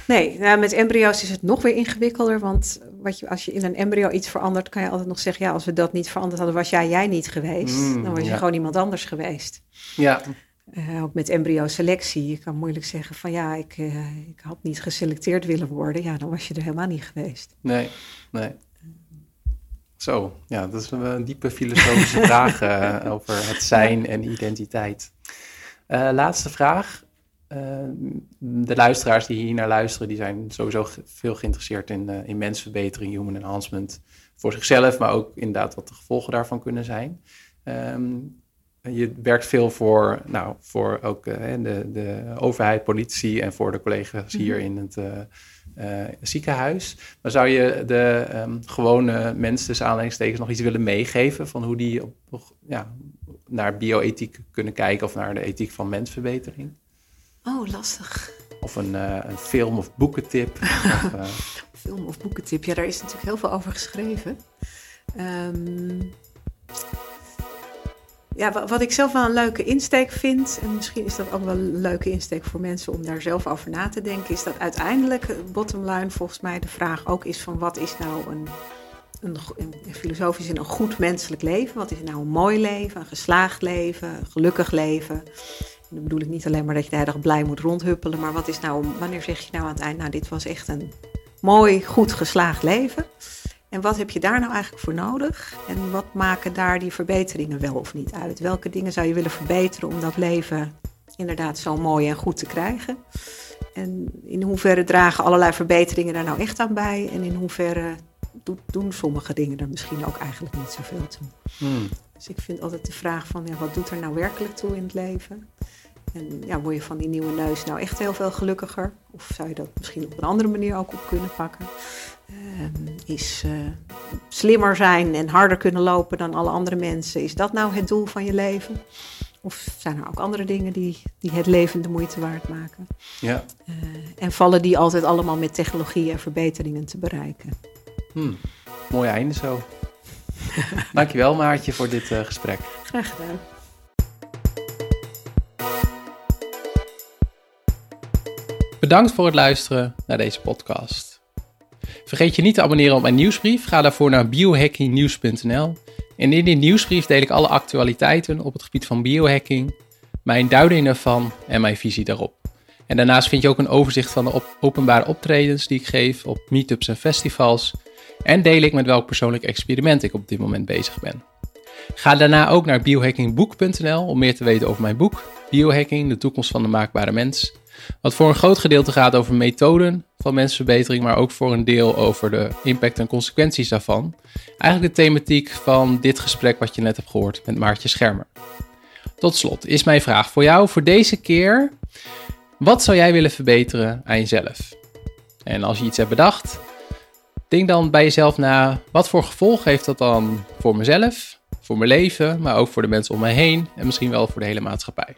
nee, nou, met embryo's is het nog weer ingewikkelder, want wat je, als je in een embryo iets verandert, kan je altijd nog zeggen, ja, als we dat niet veranderd hadden, was jij jij niet geweest. Mm, dan was je ja. gewoon iemand anders geweest. Ja, Eh, ook met embryo-selectie. Je kan moeilijk zeggen van ja, ik, eh, ik had niet geselecteerd willen worden. Ja, dan was je er helemaal niet geweest. nee, nee. Zo, ja, dat is een, diepe filosofische <laughs> vraag eh, over het zijn en identiteit. Laatste vraag. De luisteraars die hier naar luisteren, die zijn sowieso veel geïnteresseerd in, in mensverbetering, human enhancement, voor zichzelf, maar ook inderdaad wat de gevolgen daarvan kunnen zijn. Ehm, je werkt veel voor, nou, voor ook eh, de, de overheid, politie en voor de collega's hier in het eh, eh, ziekenhuis. Maar zou je de ehm, gewone mensen, tussen aanleidingstekens, nog iets willen meegeven van hoe die op, ja, naar bioethiek kunnen kijken of naar de ethiek van mensverbetering? Oh, lastig. Of een, een film- of boekentip? <laughs> of, Film of boekentip. Ja, daar is natuurlijk heel veel over geschreven. Ehm, ja, wa- wat ik zelf wel een leuke insteek vind, en misschien is dat ook wel een leuke insteek voor mensen om daar zelf over na te denken, is dat uiteindelijk, eh, bottom line, volgens mij de vraag ook is van wat is nou een, een, filosofisch zin een goed menselijk leven? Wat is nou een mooi leven, een geslaagd leven, een gelukkig leven? En dan bedoel ik niet alleen maar dat je de hele dag blij moet rondhuppelen, maar wat is nou, wanneer zeg je nou aan het eind, nou dit was echt een mooi, goed geslaagd leven? En wat heb je daar nou eigenlijk voor nodig? En wat maken daar die verbeteringen wel of niet uit? Welke dingen zou je willen verbeteren om dat leven inderdaad zo mooi en goed te krijgen? En in hoeverre dragen allerlei verbeteringen daar nou echt aan bij? En in hoeverre doen sommige dingen er misschien ook eigenlijk niet zoveel toe? hmm, Dus ik vind altijd de vraag van, ja, wat doet er nou werkelijk toe in het leven? En ja, word je van die nieuwe neus nou echt heel veel gelukkiger? Of zou je dat misschien op een andere manier ook op kunnen pakken? Ehm, is eh, slimmer zijn en harder kunnen lopen dan alle andere mensen, is dat nou het doel van je leven? Of zijn er ook andere dingen die, die het leven de moeite waard maken? ja, Eh, en vallen die altijd allemaal met technologie en verbeteringen te bereiken? hmm, mooi einde zo. <laughs> Dankjewel Maartje voor dit eh, gesprek. Graag gedaan. Bedankt voor het luisteren naar deze podcast. Vergeet je niet te abonneren op mijn nieuwsbrief. Ga daarvoor naar biohackingnieuws.nl. En in die nieuwsbrief deel ik alle actualiteiten op het gebied van biohacking, mijn duiding daarvan en mijn visie daarop. En daarnaast vind je ook een overzicht van de op- openbare optredens die ik geef op meetups en festivals. En deel ik met welk persoonlijk experiment ik op dit moment bezig ben. Ga daarna ook naar biohackingboek.nl om meer te weten over mijn boek Biohacking, de toekomst van de maakbare mens. Wat voor een groot gedeelte gaat over methoden van mensverbetering, maar ook voor een deel over de impact en consequenties daarvan. Eigenlijk de thematiek van dit gesprek wat je net hebt gehoord met Maartje Schermer. Tot slot is mijn vraag voor jou voor deze keer. Wat zou jij willen verbeteren aan jezelf? En als je iets hebt bedacht, denk dan bij jezelf na: wat voor gevolg heeft dat dan voor mezelf, voor mijn leven, maar ook voor de mensen om mij heen en misschien wel voor de hele maatschappij?